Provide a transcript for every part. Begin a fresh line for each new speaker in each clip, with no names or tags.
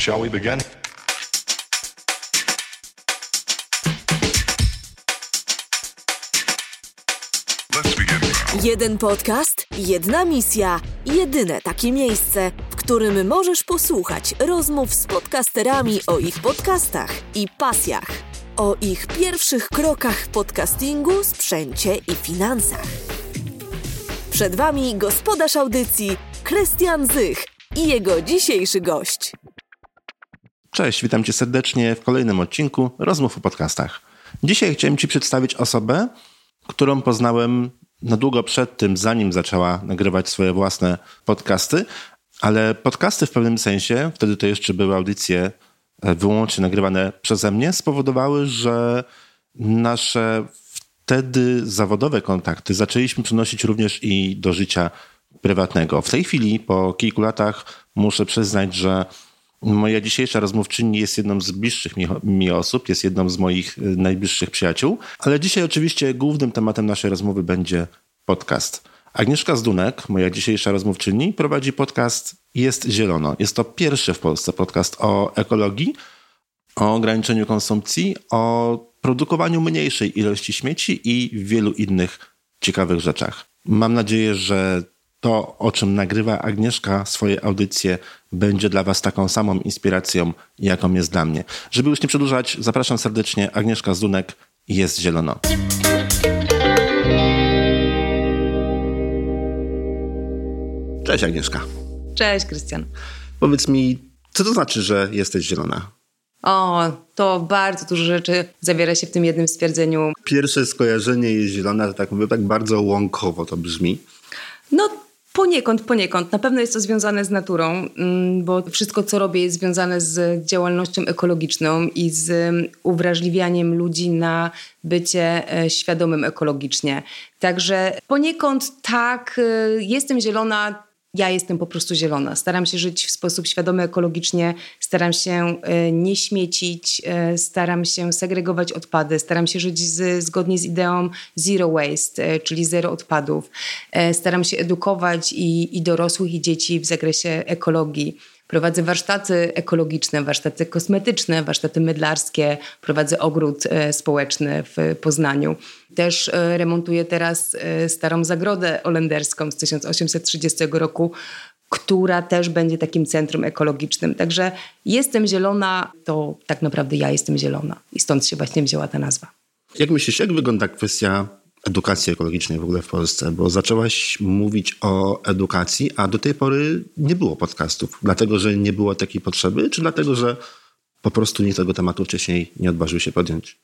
Shall we begin?
Let's begin.
Jeden podcast, jedna misja, jedyne takie miejsce, w którym możesz posłuchać rozmów z podcasterami o ich podcastach i pasjach, o ich pierwszych krokach w podcastingu, sprzęcie i finansach. Przed Wami gospodarz audycji, Krystian Zych i jego dzisiejszy gość.
Cześć, witam Cię serdecznie w kolejnym odcinku Rozmów o podcastach. Dzisiaj chciałem Ci przedstawić osobę, którą poznałem na długo przed tym, zanim zaczęła nagrywać swoje własne podcasty, ale podcasty w pewnym sensie, wtedy to jeszcze były audycje e, wyłącznie nagrywane przeze mnie, spowodowały, że nasze wtedy zawodowe kontakty zaczęliśmy przenosić również i do życia prywatnego. W tej chwili, po kilku latach, muszę przyznać, że Moja dzisiejsza rozmówczyni jest jedną z bliższych mi, mi, osób, jest jedną z moich y, najbliższych przyjaciół, ale dzisiaj oczywiście głównym tematem naszej rozmowy będzie podcast. Agnieszka Zdunek, moja dzisiejsza rozmówczyni, prowadzi podcast Jest Zielono. Jest to pierwszy w Polsce podcast o ekologii, o ograniczeniu konsumpcji, o produkowaniu mniejszej ilości śmieci i wielu innych ciekawych rzeczach. Mam nadzieję, że to, o czym nagrywa Agnieszka swoje audycje, będzie dla Was taką samą inspiracją, jaką jest dla mnie. Żeby już nie przedłużać, zapraszam serdecznie. Agnieszka Zdunek jest zielono. Cześć Agnieszka.
Cześć, Krystian.
Powiedz mi, co to znaczy, że jesteś zielona?
O, to bardzo dużo rzeczy zawiera się w tym jednym stwierdzeniu.
Pierwsze skojarzenie jest zielona, że tak mówię, tak bardzo łąkowo to brzmi.
No, Poniekąd, poniekąd. Na pewno jest to związane z naturą, mm, bo wszystko, co robię, jest związane z działalnością ekologiczną i z uwrażliwianiem ludzi na bycie e, świadomym ekologicznie. Także poniekąd tak, e, jestem zielona ja jestem po prostu zielona. Staram się żyć w sposób świadomy ekologicznie, staram się e, nie śmiecić, e, staram się segregować odpady, staram się żyć z, zgodnie z ideą zero waste, e, czyli zero odpadów. Staram się edukować i, i dorosłych, i dzieci w zakresie ekologii. Prowadzę warsztaty ekologiczne, warsztaty kosmetyczne, warsztaty mydlarskie, prowadzę ogród e, społeczny w Poznaniu. Też e, remontuję teraz e, starą zagrodę olenderską z 1830 roku, która też będzie takim centrum ekologicznym. Także jestem zielona, to tak naprawdę ja jestem zielona i stąd się właśnie wzięła ta nazwa.
Jak myślisz, jak wygląda kwestia edukacji ekologicznej w ogóle w Polsce, bo zaczęłaś mówić o edukacji, a do tej pory nie było podcastów. Dlatego, że nie było takiej potrzeby, czy dlatego, że po prostu nikt tego tematu wcześniej nie odważył się podjąć?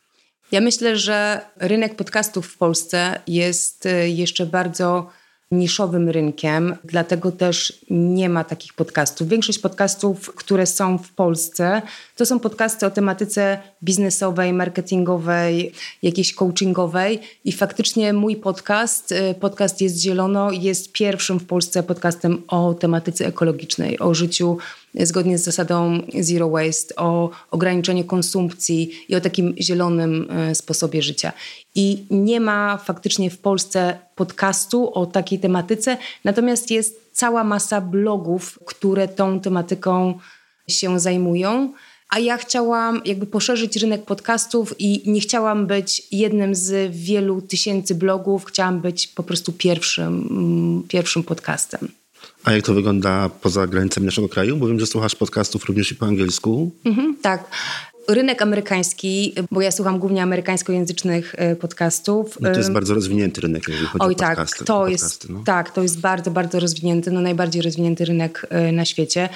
Ja myślę, że rynek podcastów w Polsce jest y, jeszcze bardzo niszowym rynkiem, dlatego też nie ma takich podcastów. Większość podcastów, które są w Polsce, to są podcasty o tematyce biznesowej, marketingowej, jakiejś coachingowej i faktycznie mój podcast, y, podcast Jest Zielono, jest pierwszym w Polsce podcastem o tematyce ekologicznej, o życiu zgodnie z zasadą zero waste, o ograniczeniu konsumpcji i o takim zielonym e, sposobie życia. I nie ma faktycznie w Polsce podcastu o takiej tematyce, natomiast jest cała masa blogów, które tą tematyką się zajmują. A ja chciałam jakby poszerzyć rynek podcastów i nie chciałam być jednym z wielu tysięcy blogów, chciałam być po prostu pierwszym, mm, pierwszym podcastem.
A jak to wygląda poza granicami naszego kraju? Bo wiem, że słuchasz podcastów również i po angielsku.
Mhm, tak. Rynek amerykański, bo ja słucham głównie amerykańskojęzycznych e, podcastów.
No to jest bardzo rozwinięty rynek, jeżeli chodzi
Oj,
o
tak,
podcasty.
To
podcasty,
jest,
no.
Tak, to jest bardzo, bardzo rozwinięty, no najbardziej rozwinięty rynek e, na świecie.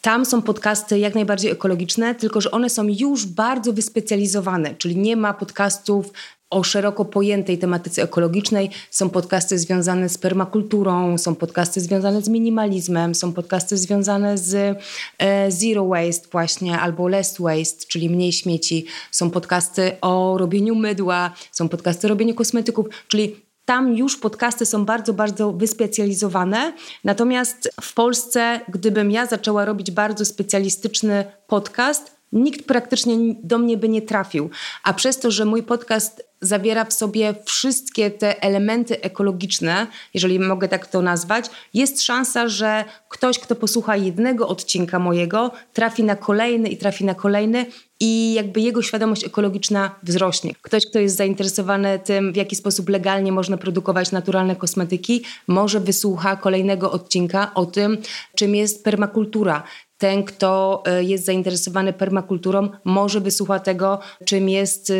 Tam są podcasty jak najbardziej ekologiczne, tylko że one są już bardzo wyspecjalizowane, czyli nie ma podcastów o szeroko pojętej tematyce ekologicznej. Są podcasty związane z permakulturą, są podcasty związane z minimalizmem, są podcasty związane z e, zero waste właśnie albo less waste, czyli mniej śmieci. Są podcasty o robieniu mydła, są podcasty o robieniu kosmetyków, czyli tam już podcasty są bardzo, bardzo wyspecjalizowane. Natomiast w Polsce, gdybym ja zaczęła robić bardzo specjalistyczny podcast, nikt praktycznie do mnie by nie trafił. A przez to, że mój podcast zawiera w sobie wszystkie te elementy ekologiczne, jeżeli mogę tak to nazwać, jest szansa, że ktoś, kto posłucha jednego odcinka mojego, trafi na kolejny i trafi na kolejny i jakby jego świadomość ekologiczna wzrośnie. Ktoś, kto jest zainteresowany tym, w jaki sposób legalnie można produkować naturalne kosmetyki, może wysłucha kolejnego odcinka o tym, czym jest permakultura, ten, kto e, jest zainteresowany permakulturą, może wysłucha tego, czym jest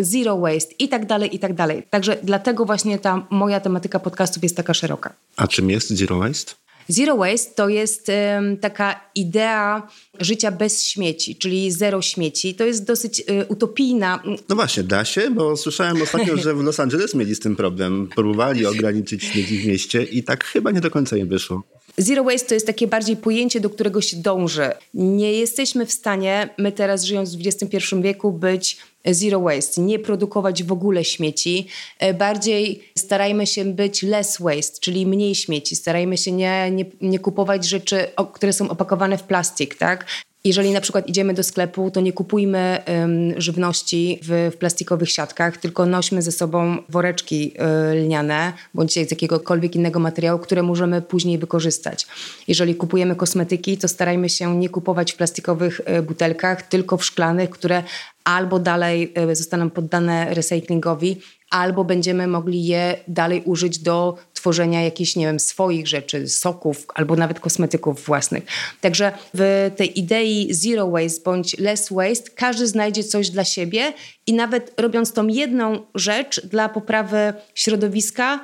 zero waste i tak dalej, i tak dalej. Także dlatego właśnie ta moja tematyka podcastów jest taka szeroka.
A czym jest zero waste?
Zero waste to jest um, taka idea życia bez śmieci, czyli zero śmieci. To jest dosyć y, utopijna.
No właśnie, da się, bo słyszałem ostatnio, że w Los Angeles mieli z tym problem. Próbowali ograniczyć śmieci w mieście i tak chyba nie do końca im wyszło.
Zero waste to jest takie bardziej pojęcie, do którego się dąży. Nie jesteśmy w stanie, my teraz żyjąc w XXI wieku, być zero waste, nie produkować w ogóle śmieci. E, bardziej starajmy się być less waste, czyli mniej śmieci. Starajmy się nie, nie, nie kupować rzeczy, które są opakowane w plastik, tak? Jeżeli na przykład idziemy do sklepu, to nie kupujmy um, żywności w, w, plastikowych siatkach, tylko nośmy ze sobą woreczki y, lniane bądź z jakiegokolwiek innego materiału, które możemy później wykorzystać. Jeżeli kupujemy kosmetyki, to starajmy się nie kupować w plastikowych y, butelkach, tylko w szklanych, które albo dalej y, zostaną poddane recyklingowi, albo będziemy mogli je dalej użyć do tworzenia jakichś, nie wiem, swoich rzeczy, soków albo nawet kosmetyków własnych. Także w tej idei zero waste bądź less waste każdy znajdzie coś dla siebie i nawet robiąc tą jedną rzecz dla poprawy środowiska,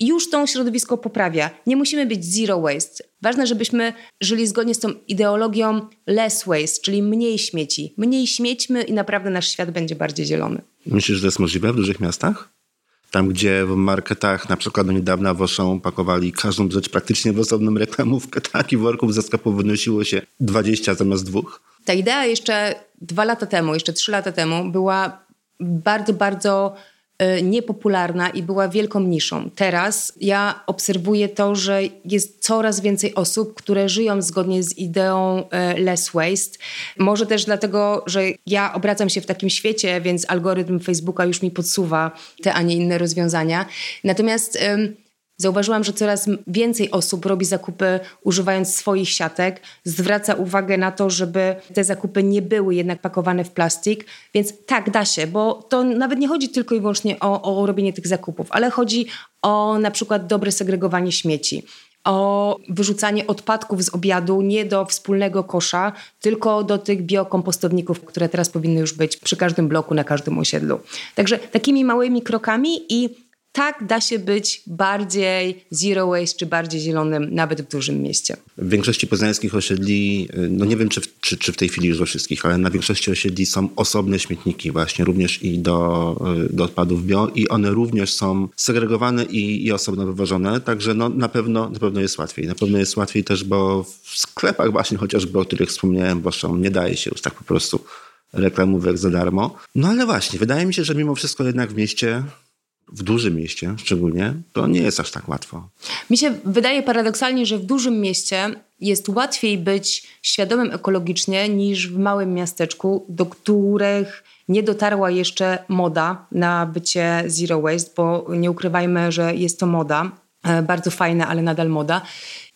już to środowisko poprawia. Nie musimy być zero waste. Ważne, żebyśmy żyli zgodnie z tą ideologią less waste, czyli mniej śmieci. Mniej śmiećmy i naprawdę nasz świat będzie bardziej zielony.
Myślisz, że to jest możliwe w dużych miastach? Tam, gdzie w marketach na przykład do niedawna w Auchan pakowali każdą rzecz praktycznie w osobną reklamówkę, tak i worków ze sklepu wynosiło się 20 zamiast dwóch.
Ta idea jeszcze dwa lata temu, jeszcze trzy lata temu była bardzo, bardzo niepopularna i była wielką niszą. Teraz ja obserwuję to, że jest coraz więcej osób, które żyją zgodnie z ideą y, less waste. Może też dlatego, że ja obracam się w takim świecie, więc algorytm Facebooka już mi podsuwa te, a nie inne rozwiązania. Natomiast Zauważyłam, że coraz więcej osób robi zakupy używając swoich siatek, zwraca uwagę na to, żeby te zakupy nie były jednak pakowane w plastik, więc tak da się, bo to nawet nie chodzi tylko i wyłącznie o, o robienie tych zakupów, ale chodzi o na przykład dobre segregowanie śmieci o wyrzucanie odpadków z obiadu nie do wspólnego kosza, tylko do tych biokompostowników, które teraz powinny już być przy każdym bloku, na każdym osiedlu. Także takimi małymi krokami i tak da się być bardziej zero waste czy bardziej zielonym nawet w dużym mieście.
W większości poznańskich osiedli, no nie wiem czy, czy, czy w tej chwili już we wszystkich, ale na większości osiedli są osobne śmietniki właśnie, również i do, do odpadów bio i one również są segregowane i, i osobno wywożone, także no, na, pewno, na pewno jest łatwiej. Na pewno jest łatwiej też, bo w sklepach właśnie chociażby, o których wspomniałem, bo nie daje się już tak po prostu reklamówek za darmo. No ale właśnie, wydaje mi się, że mimo wszystko jednak w mieście w dużym mieście szczególnie, to nie jest aż tak łatwo.
Mi się wydaje paradoksalnie, że w dużym mieście jest łatwiej być świadomym ekologicznie niż w małym miasteczku, do których nie dotarła jeszcze moda na bycie zero waste, bo nie ukrywajmy, że jest to moda, e, bardzo fajna, ale nadal moda.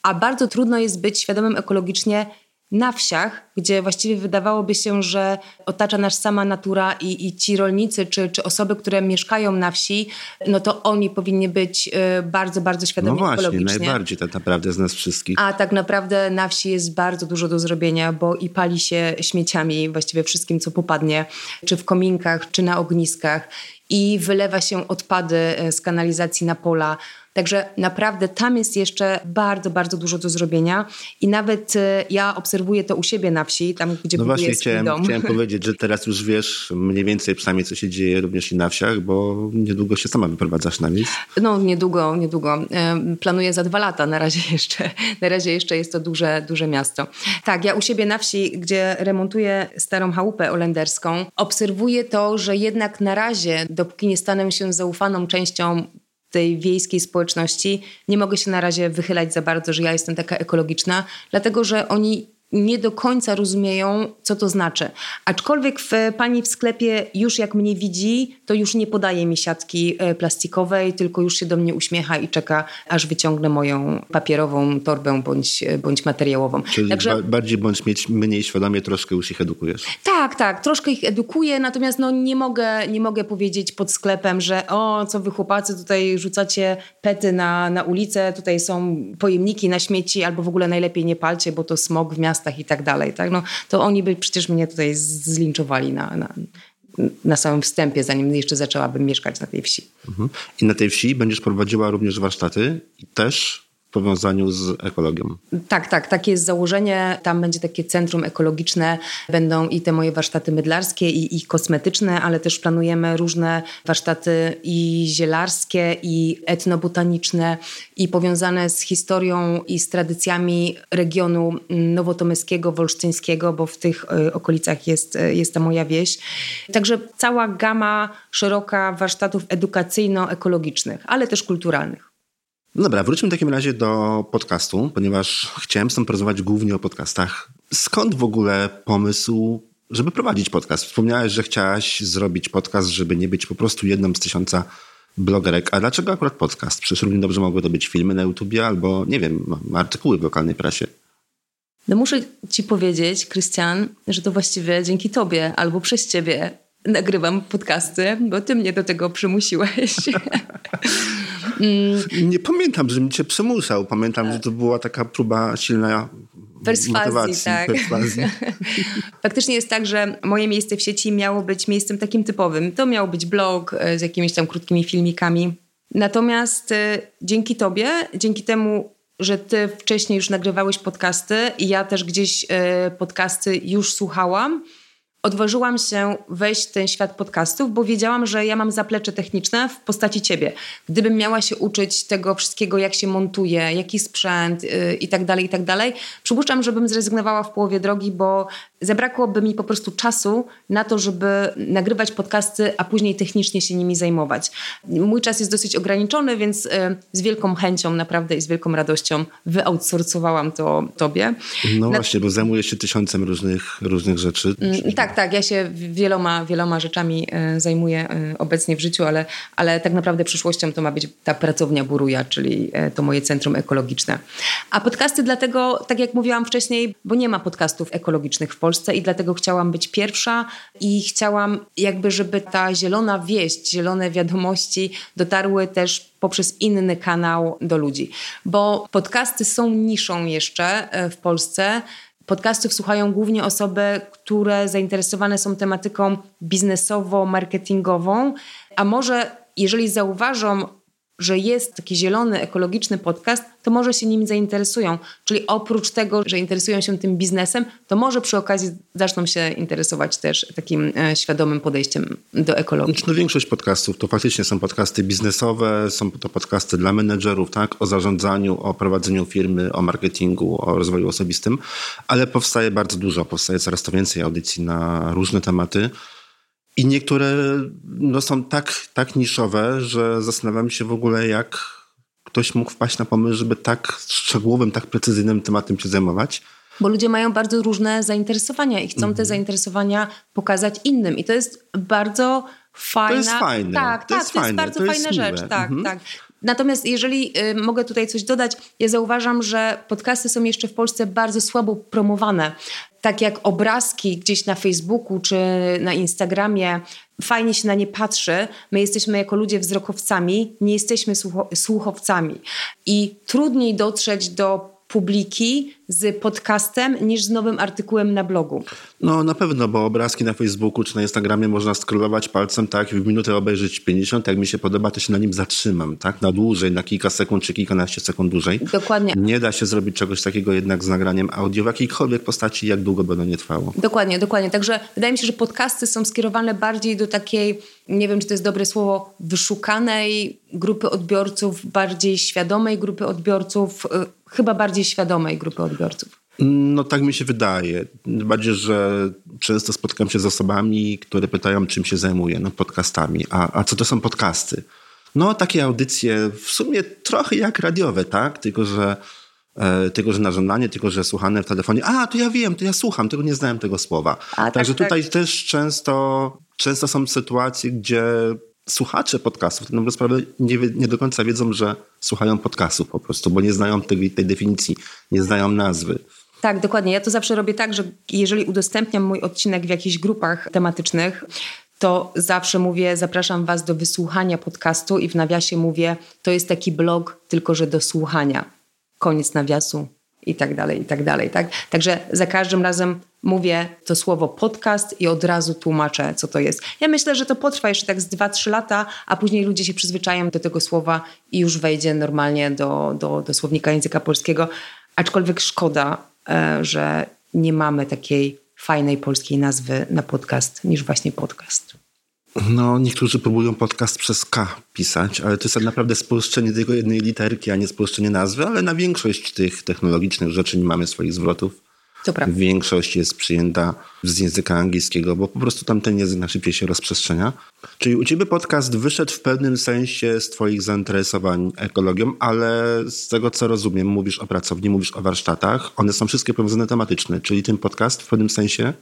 A bardzo trudno jest być świadomym ekologicznie na wsiach, gdzie właściwie wydawałoby się, że otacza nas sama natura i, i ci rolnicy czy, czy osoby, które mieszkają na wsi, no to oni powinni być y, bardzo, bardzo świadomi
no właśnie, najbardziej tak naprawdę z nas wszystkich.
A tak naprawdę na wsi jest bardzo dużo do zrobienia, bo i pali się śmieciami, właściwie wszystkim, co popadnie, czy w kominkach, czy na ogniskach i wylewa się odpady y, z kanalizacji na pola. Także naprawdę tam jest jeszcze bardzo, bardzo dużo do zrobienia i nawet e, ja obserwuję to u siebie na wsi, tam gdzie
no
właśnie
chciałem,
dom.
chciałem powiedzieć, że teraz już wiesz mniej więcej przynajmniej co się dzieje również i na wsiach, bo niedługo się sama wyprowadzasz na wieś.
No niedługo, niedługo. Planuję za dwa lata, na razie jeszcze, na razie jeszcze jest to duże, duże miasto. Tak, ja u siebie na wsi, gdzie remontuję starą chałupę olenderską, obserwuję to, że jednak na razie, dopóki nie stanę się zaufaną częścią tej wiejskiej społeczności. Nie mogę się na razie wychylać za bardzo, że ja jestem taka ekologiczna, dlatego że oni nie do końca rozumieją, co to znaczy. Aczkolwiek w, pani w sklepie już jak mnie widzi, to już nie podaje mi siatki e, plastikowej, tylko już się do mnie uśmiecha i czeka, aż wyciągnę moją papierową torbę bądź, bądź materiałową.
Czyli Także, ba bardziej bądź mieć mniej świadomie, troszkę już ich edukujesz.
Tak, tak, troszkę ich edukuję, natomiast no, nie, mogę, nie mogę powiedzieć pod sklepem, że o, co wy chłopacy tutaj rzucacie pety na, na ulicę, tutaj są pojemniki na śmieci, albo w ogóle najlepiej nie palcie, bo to smog w miastach i tak dalej. Tak? No, to oni by przecież mnie tutaj zlinczowali na, na, na samym wstępie, zanim jeszcze zaczęłabym mieszkać na tej wsi.
Mhm. I na tej wsi będziesz prowadziła również warsztaty i też powiązaniu z ekologią.
Tak, tak, takie jest założenie. Tam będzie takie centrum ekologiczne, będą i te moje warsztaty mydlarskie i, i kosmetyczne, ale też planujemy różne warsztaty i zielarskie, i etnobotaniczne, i powiązane z historią i z tradycjami regionu nowotomyskiego, wolsztyńskiego, bo w tych y, okolicach jest, y, jest ta moja wieś. Także cała gama szeroka warsztatów edukacyjno-ekologicznych, ale też kulturalnych.
No dobra, wróćmy w takim razie do podcastu, ponieważ chciałem porozmawiać głównie o podcastach. Skąd w ogóle pomysł, żeby prowadzić podcast? Wspomniałeś, że chciałaś zrobić podcast, żeby nie być po prostu jedną z tysiąca blogerek. A dlaczego akurat podcast? Przecież równie dobrze mogły to być filmy na YouTubie albo, nie wiem, artykuły w lokalnej prasie.
No muszę ci powiedzieć, Krystian, że to właściwie dzięki tobie albo przez ciebie nagrywam podcasty, bo ty mnie do tego przymusiłeś.
Mm. Nie pamiętam, że mi cię przymuszał. Pamiętam, że to była taka próba silna perswazji, tak. perswazji.
Faktycznie jest tak, że moje miejsce w sieci miało być miejscem takim typowym. To miał być blog e, z jakimiś tam krótkimi filmikami. Natomiast e, dzięki tobie, dzięki temu, że ty wcześniej już nagrywałeś podcasty i ja też gdzieś e, podcasty już słuchałam, odważyłam się wejść w ten świat podcastów, bo wiedziałam, że ja mam zaplecze techniczne w postaci ciebie. Gdybym miała się uczyć tego wszystkiego, jak się montuje, jaki sprzęt yy, i tak dalej, i tak dalej, przypuszczam, żebym zrezygnowała w połowie drogi, bo zabrakłoby mi po prostu czasu na to, żeby nagrywać podcasty, a później technicznie się nimi zajmować. Mój czas jest dosyć ograniczony, więc yy, z wielką chęcią naprawdę i z wielką radością wyoutsourcowałam to tobie.
No na... właśnie, bo zajmujesz się tysiącem różnych, różnych rzeczy.
Yy, tak, tak, ja się wieloma, wieloma rzeczami e, zajmuję e, obecnie w życiu, ale, ale tak naprawdę przyszłością to ma być ta pracownia Buruja, czyli e, to moje centrum ekologiczne. A podcasty dlatego, tak jak mówiłam wcześniej, bo nie ma podcastów ekologicznych w Polsce i dlatego chciałam być pierwsza i chciałam jakby, żeby ta zielona wieść, zielone wiadomości dotarły też poprzez inny kanał do ludzi. Bo podcasty są niszą jeszcze w Polsce podcastów słuchają głównie osoby, które zainteresowane są tematyką biznesowo-marketingową, a może jeżeli zauważą że jest taki zielony, ekologiczny podcast, to może się nim zainteresują. Czyli oprócz tego, że interesują się tym biznesem, to może przy okazji zaczną się interesować też takim e, świadomym podejściem do ekologii.
Znaczy, no, większość podcastów to faktycznie są podcasty biznesowe, są to podcasty dla menedżerów, tak? o zarządzaniu, o prowadzeniu firmy, o marketingu, o rozwoju osobistym, ale powstaje bardzo dużo, powstaje coraz to więcej audycji na różne tematy. I niektóre no, są tak, tak niszowe, że zastanawiam się w ogóle, jak ktoś mógł wpaść na pomysł, żeby tak szczegółowym, tak precyzyjnym tematem się zajmować.
Bo ludzie mają bardzo różne zainteresowania i chcą te mhm. zainteresowania pokazać innym. I to jest bardzo fajna... To
jest fajne.
Tak, to tak, jest, to jest bardzo to fajna jest rzecz. Tak, mhm. tak. Natomiast jeżeli y, mogę tutaj coś dodać, ja zauważam, że podcasty są jeszcze w Polsce bardzo słabo promowane tak jak obrazki gdzieś na Facebooku czy na Instagramie, fajnie się na nie patrzy. My jesteśmy jako ludzie wzrokowcami, nie jesteśmy słuchowcami. I trudniej dotrzeć do publiki z podcastem niż z nowym artykułem na blogu.
No na pewno, bo obrazki na Facebooku czy na Instagramie można scrollować palcem, tak, w minutę obejrzeć 50, jak mi się podoba, to się na nim zatrzymam, tak, na dłużej, na kilka sekund czy kilkanaście sekund dłużej.
Dokładnie.
Nie da się zrobić czegoś takiego jednak z nagraniem audio w jakiejkolwiek postaci, jak długo będą nie trwało.
Dokładnie, dokładnie. Także wydaje mi się, że podcasty są skierowane bardziej do takiej, nie wiem, czy to jest dobre słowo, wyszukanej grupy odbiorców, bardziej świadomej grupy odbiorców, y, chyba bardziej świadomej grupy odbiorców.
No tak mi się wydaje. Bardziej, że często spotykam się z osobami, które pytają, czym się zajmuję. No podcastami. A, a co to są podcasty? No takie audycje w sumie trochę jak radiowe, tak? Tylko, że e, tylko że na żądanie, tylko że słuchane w telefonie. A, to ja wiem, to ja słucham, tylko nie znałem tego słowa.
A, tak,
Także
tak.
tutaj też często, często są sytuacje, gdzie słuchacze podcastów tak naprawdę sprawę nie, nie do końca wiedzą, że słuchają podcastów po prostu, bo nie znają tej, tej definicji, nie znają nazwy.
Tak, dokładnie. Ja to zawsze robię tak, że jeżeli udostępniam mój odcinek w jakichś grupach tematycznych, to zawsze mówię, zapraszam Was do wysłuchania podcastu i w nawiasie mówię, to jest taki blog, tylko że do słuchania. Koniec nawiasu i tak dalej, i tak dalej. Tak? Także za każdym razem mówię to słowo podcast i od razu tłumaczę, co to jest. Ja myślę, że to potrwa jeszcze tak z 2-3 lata, a później ludzie się przyzwyczają do tego słowa i już wejdzie normalnie do, do, do słownika języka polskiego. Aczkolwiek szkoda, e, że nie mamy takiej fajnej polskiej nazwy na podcast niż właśnie podcast.
No, niektórzy próbują podcast przez K pisać, ale to jest tak naprawdę spolszczenie tylko jednej literki, a nie spolszczenie nazwy, ale na większość tych technologicznych rzeczy nie mamy swoich zwrotów.
Prawda.
Większość jest przyjęta z języka angielskiego, bo po prostu tam ten język najszybciej się rozprzestrzenia. Czyli u ciebie podcast wyszedł w pewnym sensie z twoich zainteresowań ekologią, ale z tego co rozumiem, mówisz o pracowni, mówisz o warsztatach, one są wszystkie prowadzone tematycznie, czyli ten podcast w pewnym sensie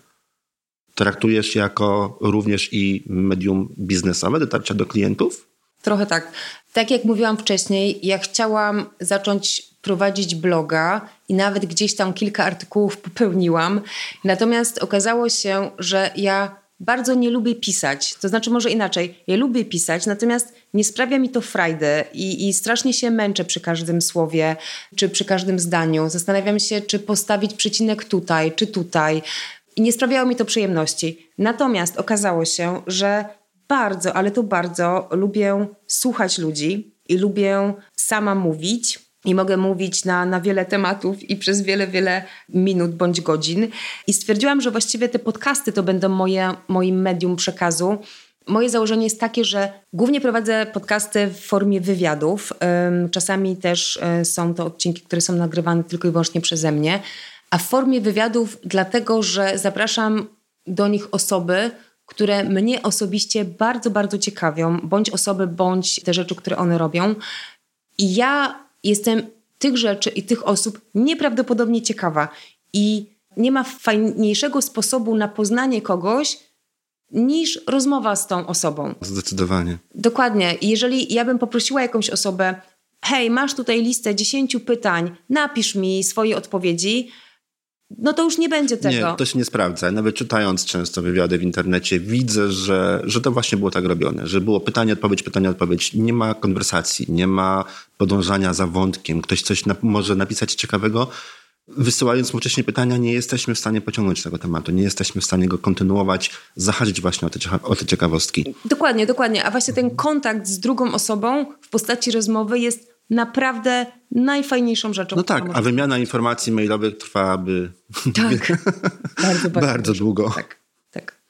traktujesz jako również i medium biznesowe, dotarcia do klientów?
Trochę tak. Tak jak mówiłam wcześniej, ja chciałam zacząć prowadzić bloga i nawet gdzieś tam kilka artykułów popełniłam. Natomiast okazało się, że ja bardzo nie lubię pisać. To znaczy, może inaczej, ja lubię pisać, natomiast nie sprawia mi to frajdy i, i strasznie się męczę przy każdym słowie czy przy każdym zdaniu. Zastanawiam się, czy postawić przecinek tutaj, czy tutaj. I nie sprawiało mi to przyjemności. Natomiast okazało się, że bardzo, ale to bardzo lubię słuchać ludzi i lubię sama mówić. I mogę mówić na, na wiele tematów i przez wiele, wiele minut bądź godzin. I stwierdziłam, że właściwie te podcasty to będą moje, moim medium przekazu. Moje założenie jest takie, że głównie prowadzę podcasty w formie wywiadów. Czasami też y, są to odcinki, które są nagrywane tylko i wyłącznie przeze mnie. A w formie wywiadów, dlatego że zapraszam do nich osoby, które mnie osobiście bardzo, bardzo ciekawią, bądź osoby, bądź te rzeczy, które one robią. I ja jestem tych rzeczy i tych osób nieprawdopodobnie ciekawa. I nie ma fajniejszego sposobu na poznanie kogoś niż rozmowa z tą osobą.
Zdecydowanie.
Dokładnie. Jeżeli ja bym poprosiła jakąś osobę, hej, masz tutaj listę 10 pytań, napisz mi swoje odpowiedzi, no to już nie będzie tego.
Nie, to się nie sprawdza. Nawet czytając często wywiady w internecie, widzę, że, że to właśnie było tak robione, że było pytanie, odpowiedź, pytanie, odpowiedź. Nie ma konwersacji, nie ma podążania za wątkiem. Ktoś coś na, może napisać ciekawego. Wysyłając mu wcześniej pytania, nie jesteśmy w stanie pociągnąć tego tematu, nie jesteśmy w stanie go kontynuować, zahaczyć właśnie o te, o te ciekawostki.
Dokładnie, dokładnie. A właśnie ten kontakt z drugą osobą w postaci rozmowy jest naprawdę najfajniejszą rzeczą.
No tak, a wymiana informacji mailowych trwałaby
Tak. bardzo, bardzo,
bardzo długo.
Tak, tak.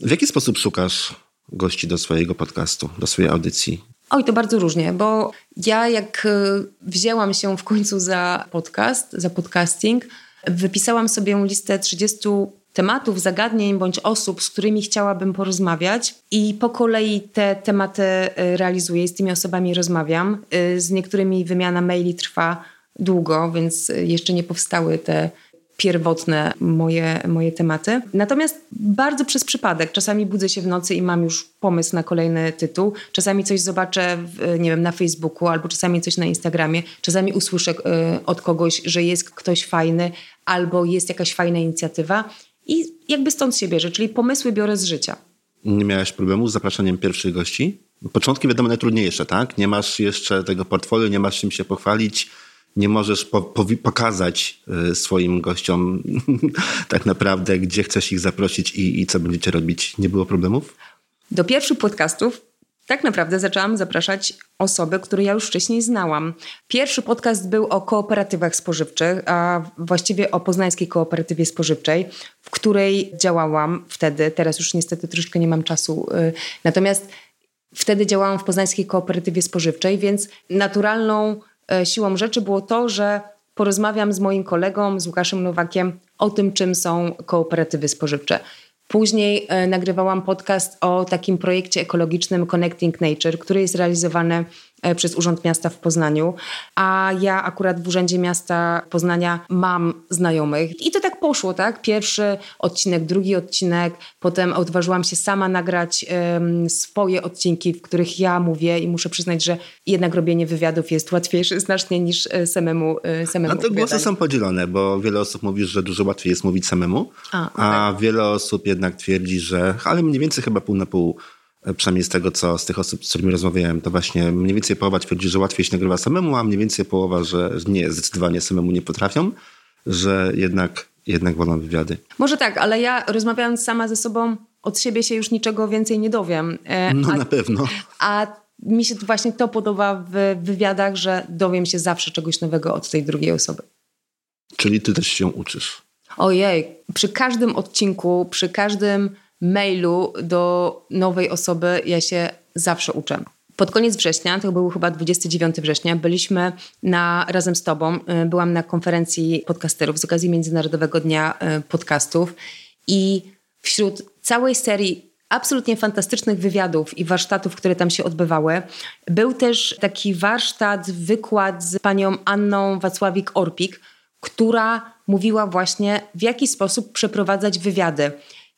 W jaki sposób szukasz gości do swojego podcastu, do swojej audycji?
Oj, to bardzo różnie, bo ja jak y, wzięłam się w końcu za podcast, za podcasting, wypisałam sobie listę 30 tematów, zagadnień bądź osób, z którymi chciałabym porozmawiać i po kolei te tematy y, realizuję, z tymi osobami rozmawiam. Y, Z niektórymi wymiana maili trwa długo, więc y, jeszcze nie powstały te pierwotne moje, moje tematy. Natomiast bardzo przez przypadek. Czasami budzę się w nocy i mam już pomysł na kolejny tytuł. Czasami coś zobaczę, w, nie wiem, na Facebooku albo czasami coś na Instagramie. Czasami usłyszę y, od kogoś, że jest ktoś fajny albo jest jakaś fajna inicjatywa i jakby stąd się bierze, czyli pomysły biorę z życia.
Nie miałeś problemu z zapraszaniem pierwszych gości? Początki wiadomo najtrudniejsze, tak? Nie masz jeszcze tego portfolio, nie masz czym się pochwalić, nie możesz po, powi- pokazać y, swoim gościom tak naprawdę, gdzie chcesz ich zaprosić i, i co będziecie robić. Nie było problemów?
Do pierwszych podcastów tak naprawdę zaczęłam zapraszać osoby, które ja już wcześniej znałam. Pierwszy podcast był o kooperatywach spożywczych, a właściwie o poznańskiej kooperatywie spożywczej, w której działałam wtedy. Teraz już niestety troszeczkę nie mam czasu. y, Natomiast wtedy działałam w poznańskiej kooperatywie spożywczej, więc naturalną e, siłą rzeczy było to, że porozmawiam z moim kolegą, z Łukaszem Nowakiem o tym, czym są kooperatywy spożywcze. Później e, nagrywałam podcast o takim projekcie ekologicznym Connecting Nature, który jest realizowany przez Urząd Miasta w Poznaniu, a ja akurat w Urzędzie Miasta Poznania mam znajomych. I to tak poszło, tak? Pierwszy odcinek, drugi odcinek, potem odważyłam się sama nagrać um, swoje odcinki, w których ja mówię i muszę przyznać, że jednak robienie wywiadów jest łatwiejsze znacznie niż e, samemu, e, samemu
A te głosy są podzielone, bo wiele osób mówi, że dużo łatwiej jest mówić samemu, a, a wiele osób jednak twierdzi, że ale mniej więcej chyba pół na pół E, przynajmniej z tego, co z tych osób, z którymi rozmawiałem, to właśnie mniej więcej połowa twierdzi, że łatwiej się nagrywa samemu, a mniej więcej połowa, że nie, zdecydowanie samemu nie potrafią, że jednak, jednak wolą wywiady.
Może tak, ale ja rozmawiając sama ze sobą, od siebie się już niczego więcej nie dowiem.
E, no a, na pewno.
A mi się właśnie to podoba w wywiadach, że dowiem się zawsze czegoś nowego od tej drugiej osoby.
Czyli ty też się uczysz.
Ojej, przy każdym odcinku, przy każdym mailu do nowej osoby ja się zawsze uczę. Pod koniec września, to był chyba 29 września, byliśmy na, razem z Tobą, y, byłam na konferencji podcasterów z okazji Międzynarodowego Dnia y, Podcastów i wśród całej serii absolutnie fantastycznych wywiadów i warsztatów, które tam się odbywały, był też taki warsztat, wykład z panią Anną Wacławik-Orpik, która mówiła właśnie, w jaki sposób przeprowadzać wywiady.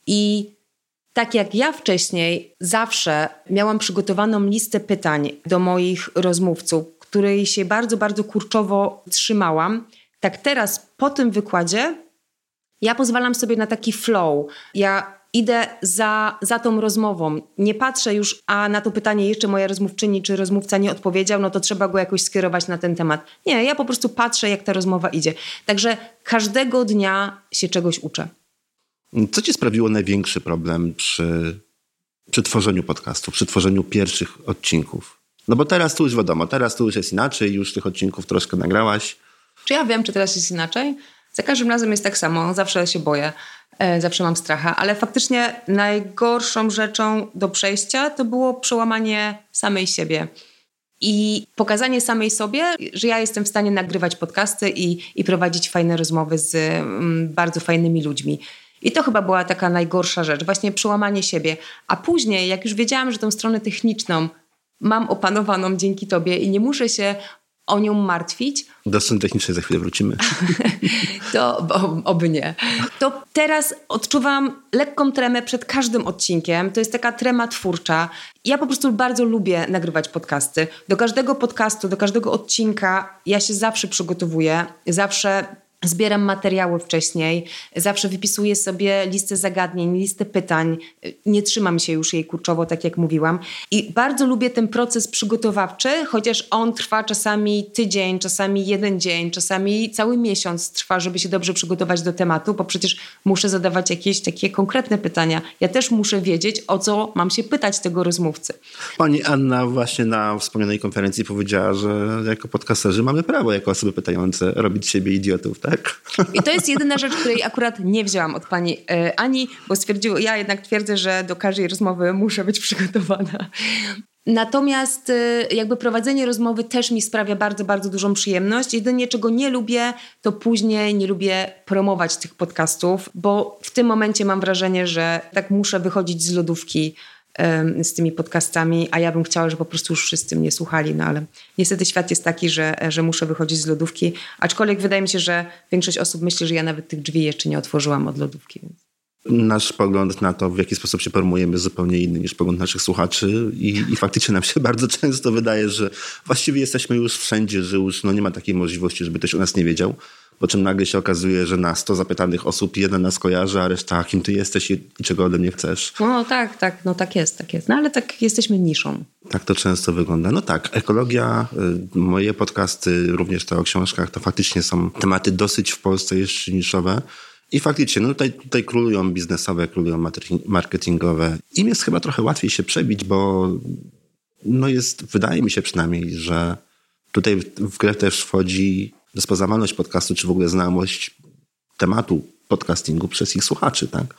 I tak jak ja wcześniej zawsze miałam przygotowaną listę pytań do moich rozmówców, której się bardzo, bardzo kurczowo trzymałam, tak teraz po tym wykładzie ja pozwalam sobie na taki flow. Ja idę za, za tą rozmową. Nie patrzę już, a na to pytanie jeszcze moja rozmówczyni czy rozmówca nie odpowiedział, no to trzeba go jakoś skierować na ten temat. Nie, ja po prostu patrzę, jak ta rozmowa idzie. Także każdego dnia się czegoś uczę.
Co ci sprawiło największy problem przy, przy tworzeniu podcastu, przy tworzeniu pierwszych odcinków? No bo teraz tu już wiadomo, teraz tu już jest inaczej, już tych odcinków troszkę nagrałaś.
Czy ja wiem, czy teraz jest inaczej? Za każdym razem jest tak samo, zawsze się boję, e, zawsze mam stracha, ale faktycznie najgorszą rzeczą do przejścia to było przełamanie samej siebie. I pokazanie samej sobie, że ja jestem w stanie nagrywać podcasty i, i prowadzić fajne rozmowy z mm, bardzo fajnymi ludźmi. I to chyba była taka najgorsza rzecz, właśnie przełamanie siebie. A później, jak już wiedziałam, że tą stronę techniczną mam opanowaną dzięki tobie i nie muszę się o nią martwić.
Do strony technicznej za chwilę wrócimy.
to oby nie. To teraz odczuwam lekką tremę przed każdym odcinkiem. To jest taka trema twórcza. Ja po prostu bardzo lubię nagrywać podcasty. Do każdego podcastu, do każdego odcinka ja się zawsze przygotowuję. Zawsze Zbieram materiały wcześniej, zawsze wypisuję sobie listę zagadnień, listę pytań. Nie trzymam się już jej kurczowo, tak jak mówiłam. I bardzo lubię ten proces przygotowawczy, chociaż on trwa czasami tydzień, czasami jeden dzień, czasami cały miesiąc trwa, żeby się dobrze przygotować do tematu, bo przecież muszę zadawać jakieś takie konkretne pytania. Ja też muszę wiedzieć, o co mam się pytać tego rozmówcy.
Pani Anna właśnie na wspomnianej konferencji powiedziała, że jako podcasterzy mamy prawo, jako osoby pytające, robić siebie idiotów, tak? Tak.
I to jest jedyna rzecz, której akurat nie wzięłam od pani e, Ani, bo stwierdziła, ja jednak twierdzę, że do każdej rozmowy muszę być przygotowana. Natomiast e, jakby prowadzenie rozmowy też mi sprawia bardzo, bardzo dużą przyjemność. Jedynie czego nie lubię, to później nie lubię promować tych podcastów, bo w tym momencie mam wrażenie, że tak muszę wychodzić z lodówki z tymi podcastami, a ja bym chciała, żeby po prostu już wszyscy mnie słuchali, no ale niestety świat jest taki, że, że muszę wychodzić z lodówki, aczkolwiek wydaje mi się, że większość osób myśli, że ja nawet tych drzwi jeszcze nie otworzyłam od lodówki.
Nasz pogląd na to, w jaki sposób się promujemy, jest zupełnie inny niż pogląd naszych słuchaczy i, i faktycznie nam się bardzo często wydaje, że właściwie jesteśmy już wszędzie, że już no, nie ma takiej możliwości, żeby ktoś o nas nie wiedział po czym nagle się okazuje, że na 100 zapytanych osób jeden nas kojarzy, a reszta kim ty jesteś i, czego ode mnie chcesz.
No tak, tak, no tak jest, tak jest. No ale tak jesteśmy niszą.
Tak to często wygląda. No tak, ekologia, y, moje podcasty, również te o książkach, to faktycznie są tematy dosyć w Polsce jeszcze niszowe. I faktycznie, no tutaj, tutaj królują biznesowe, królują marketingowe. Im jest chyba trochę łatwiej się przebić, bo no jest, wydaje mi się przynajmniej, że tutaj w grę też wchodzi rozpoznawalność podcastu, czy w ogóle znajomość tematu podcastingu przez ich słuchaczy, tak?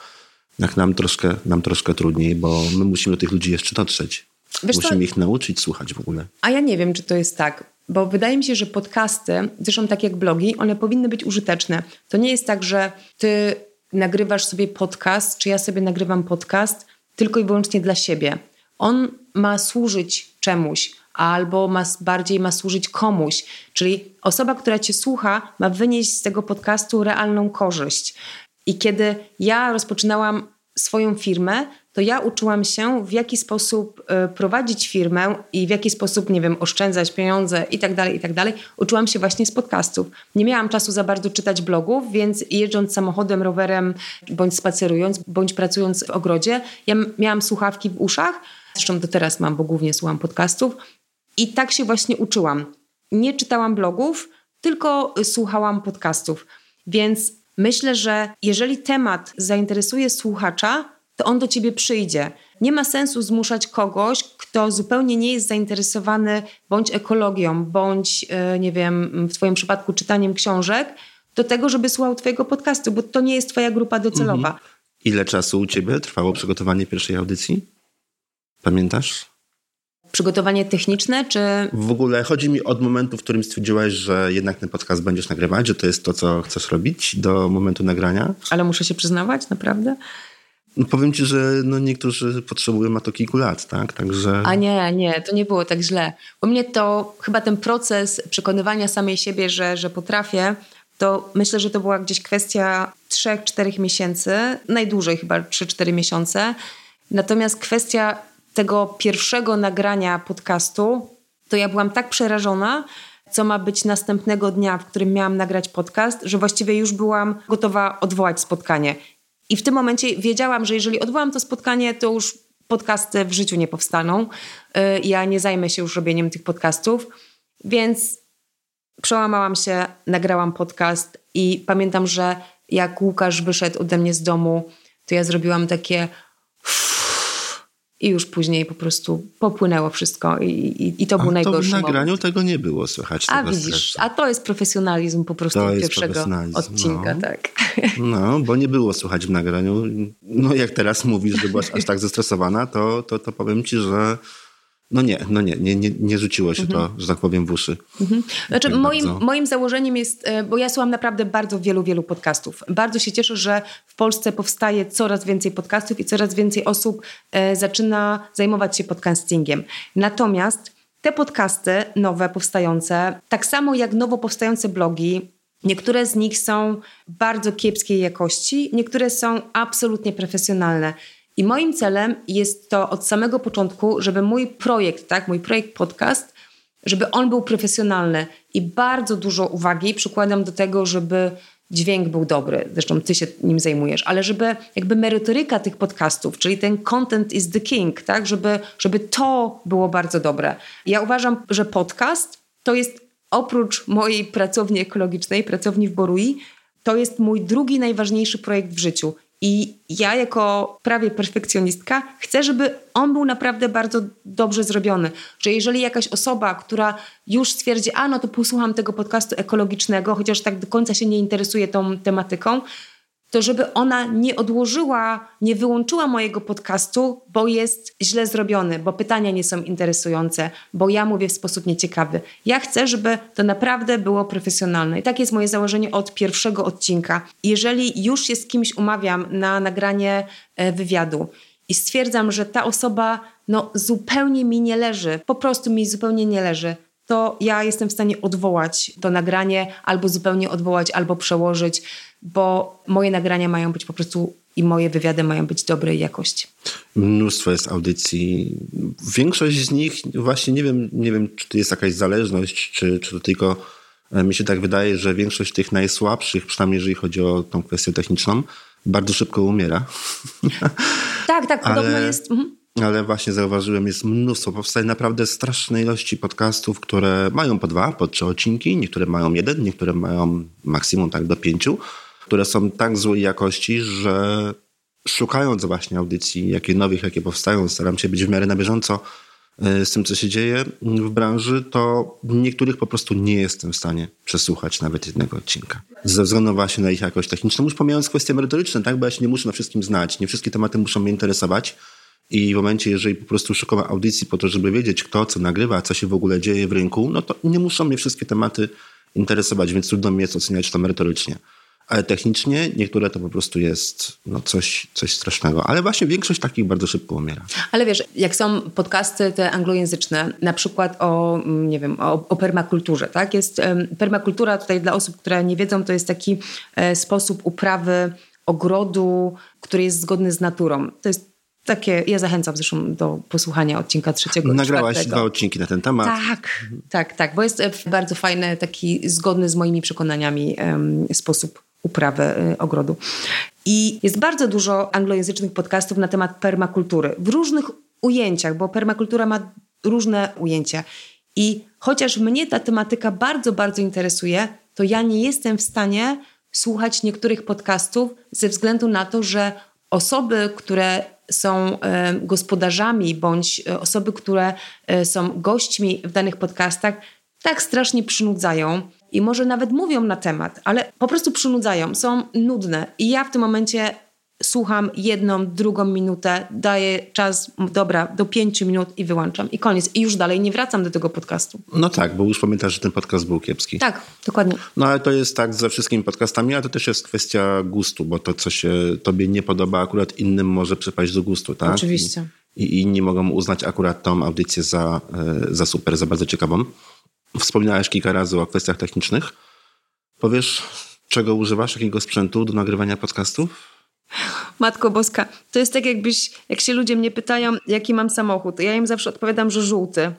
Jak nam troszkę, nam troszkę trudniej, bo my musimy do tych ludzi jeszcze dotrzeć. Wiesz musimy to... ich nauczyć słuchać w ogóle.
A ja nie wiem, czy to jest tak, bo wydaje mi się, że podcasty, zresztą tak jak blogi, one powinny być użyteczne. To nie jest tak, że ty nagrywasz sobie podcast, czy ja sobie nagrywam podcast tylko i wyłącznie dla siebie. On ma służyć czemuś, albo ma, bardziej ma służyć komuś. Czyli osoba, która cię słucha, ma wynieść z tego podcastu realną korzyść. I kiedy ja rozpoczynałam swoją firmę, to ja uczyłam się, w jaki sposób e, prowadzić firmę i w jaki sposób, nie wiem, oszczędzać pieniądze i tak dalej, i tak dalej. Uczyłam się właśnie z podcastów. Nie miałam czasu za bardzo czytać blogów, więc jeżdżąc samochodem, rowerem, bądź spacerując, bądź pracując w ogrodzie, ja miałam słuchawki w uszach. Zresztą do teraz mam, bo głównie słucham podcastów. I tak się właśnie uczyłam. Nie czytałam blogów, tylko słuchałam podcastów. Więc myślę, że jeżeli temat zainteresuje słuchacza, to on do ciebie przyjdzie. Nie ma sensu zmuszać kogoś, kto zupełnie nie jest zainteresowany bądź ekologią, bądź, e, nie wiem, w Twoim przypadku czytaniem książek, do tego, żeby słuchał Twojego podcastu, bo to nie jest Twoja grupa docelowa. Mhm.
Ile czasu u Ciebie trwało przygotowanie pierwszej audycji? Pamiętasz?
Przygotowanie techniczne, czy.
W ogóle chodzi mi od momentu, w którym stwierdziłaś, że jednak ten podcast będziesz nagrywać, że to jest to, co chcesz robić do momentu nagrania.
Ale muszę się przyznawać, naprawdę?
No powiem ci, że no niektórzy potrzebują na to kilku lat, tak? Także...
A nie, nie, to nie było tak źle. U mnie to chyba ten proces przekonywania samej siebie, że, że potrafię, to myślę, że to była gdzieś kwestia 3-4 miesięcy, najdłużej chyba 3-4 miesiące. Natomiast kwestia tego pierwszego nagrania podcastu, to ja byłam tak przerażona, co ma być następnego dnia, w którym miałam nagrać podcast, że właściwie już byłam gotowa odwołać spotkanie. I w tym momencie wiedziałam, że jeżeli odwołam to spotkanie, to już podcasty w życiu nie powstaną. Y, ja nie zajmę się już robieniem tych podcastów, więc przełamałam się, nagrałam podcast i pamiętam, że jak Łukasz wyszedł ode mnie z domu, to ja zrobiłam takie i już później po prostu popłynęło wszystko i, i, i to a był najgorszy
to w nagraniu moment. tego nie było słychać.
A widzisz, a to jest profesjonalizm po prostu to pierwszego odcinka,
no.
tak.
No, bo nie było słychać w nagraniu. No jak teraz mówisz, że byłaś aż tak zestresowana, to, to, to powiem ci, że no nie, no nie, nie, nie, nie rzuciło się mhm. to, że tak powiem, w uszy. Mhm.
Znaczy moim, moim założeniem jest, e, bo ja słucham naprawdę bardzo wielu, wielu podcastów. Bardzo się cieszę, że w Polsce powstaje coraz więcej podcastów i coraz więcej osób e, zaczyna zajmować się podcastingiem. Natomiast te podcasty nowe, powstające, tak samo jak nowo powstające blogi, Niektóre z nich są bardzo kiepskiej jakości, niektóre są absolutnie profesjonalne. I moim celem jest to od samego początku, żeby mój projekt, tak, mój projekt podcast, żeby on był profesjonalny i bardzo dużo uwagi przykładam do tego, żeby dźwięk był dobry, zresztą ty się nim zajmujesz, ale żeby jakby merytoryka tych podcastów, czyli ten content is the king, tak, żeby, żeby to było bardzo dobre. Ja uważam, że podcast to jest oprócz mojej pracowni ekologicznej, pracowni w Borui, to jest mój drugi najważniejszy projekt w życiu. I ja, jako prawie perfekcjonistka, chcę, żeby on był naprawdę bardzo dobrze zrobiony. Że jeżeli jakaś osoba, która już stwierdzi, a no to posłucham tego podcastu ekologicznego, chociaż tak do końca się nie interesuje tą tematyką, to żeby ona nie odłożyła, nie wyłączyła mojego podcastu, bo jest źle zrobiony, bo pytania nie są interesujące, bo ja mówię w sposób nieciekawy. Ja chcę, żeby to naprawdę było profesjonalne. I tak jest moje założenie od pierwszego odcinka. Jeżeli już się z kimś umawiam na nagranie e, wywiadu i stwierdzam, że ta osoba no, zupełnie mi nie leży, po prostu mi zupełnie nie leży, to ja jestem w stanie odwołać to nagranie, albo zupełnie odwołać, albo przełożyć, bo moje nagrania mają być po prostu i moje wywiady mają być dobrej jakości.
Mnóstwo jest audycji. Większość z nich, właśnie nie wiem, nie wiem czy to jest jakaś zależność, czy, czy to tylko e, mi się tak wydaje, że większość tych najsłabszych, przynajmniej jeżeli chodzi o tą kwestię techniczną, bardzo szybko umiera.
Tak, tak, podobno Ale... jest. Mhm
ale właśnie zauważyłem, jest mnóstwo. Powstaje naprawdę straszne ilości podcastów, które mają po dwa, po trzy odcinki. Niektóre mają jeden, niektóre mają maksimum tak do pięciu, które są tak złej jakości, że szukając właśnie audycji, jakie nowych, jakie powstają, staram się być w miarę na bieżąco e, z tym, co się dzieje w branży, to niektórych po prostu nie jestem w stanie przesłuchać nawet jednego odcinka. Ze względu właśnie na ich jakość techniczną, już pomijając kwestie merytoryczne, tak, bo ja się nie muszę na wszystkim znać, nie wszystkie tematy muszą mnie interesować, i w momencie, jeżeli po prostu szukam audycji po to, żeby wiedzieć, kto co nagrywa, co się w ogóle dzieje w rynku, no to nie muszą mnie wszystkie tematy interesować, więc trudno mi jest oceniać to merytorycznie. ale technicznie niektóre to po prostu jest no, coś, coś strasznego. Ale właśnie większość takich bardzo szybko umiera.
Ale wiesz, jak są podcasty te anglojęzyczne, na przykład o, mm, nie wiem, o, o permakulturze, tak? Jest permakultura tutaj dla osób, które nie wiedzą, to jest taki e, sposób uprawy ogrodu, który jest zgodny z naturą. To jest takie, ja zachęcam zresztą do posłuchania odcinka trzeciego.
Nagrałaś
czwartego.
dwa odcinki na ten temat.
Tak, tak, tak, bo jest e, bardzo fajny, taki zgodny z moimi przekonaniami um, sposób uprawy y, ogrodu. I jest bardzo dużo anglojęzycznych podcastów na temat permakultury w różnych ujęciach, bo permakultura ma różne ujęcia. I chociaż mnie ta tematyka bardzo, bardzo interesuje, to ja nie jestem w stanie słuchać niektórych podcastów ze względu na to, że osoby, które są e, gospodarzami bądź e, osoby, które e, są gośćmi w danych podcastach, tak strasznie przynudzają i może nawet mówią na temat, ale po prostu przynudzają, są nudne. I ja w tym momencie słucham jedną, drugą minutę, daję czas, dobra, do pięciu minut i wyłączam. I koniec. I już dalej nie wracam do tego podcastu.
No tak, bo już pamiętasz, że ten podcast był kiepski.
Tak, dokładnie.
No ale to jest tak ze wszystkimi podcastami, ale to też jest kwestia gustu, bo to, co się tobie nie podoba, akurat innym może przypaść do gustu, tak?
Oczywiście.
I, i inni mogą uznać akurat tą audycję za, e, za super, za bardzo ciekawą. Wspominałeś kilka razy o kwestiach technicznych. Powiesz, czego używasz, jakiego sprzętu do nagrywania podcastów?
Matko Boska, to jest tak jakbyś, jak się ludzie mnie pytają, jaki mam samochód, ja im zawsze odpowiadam, że żółty.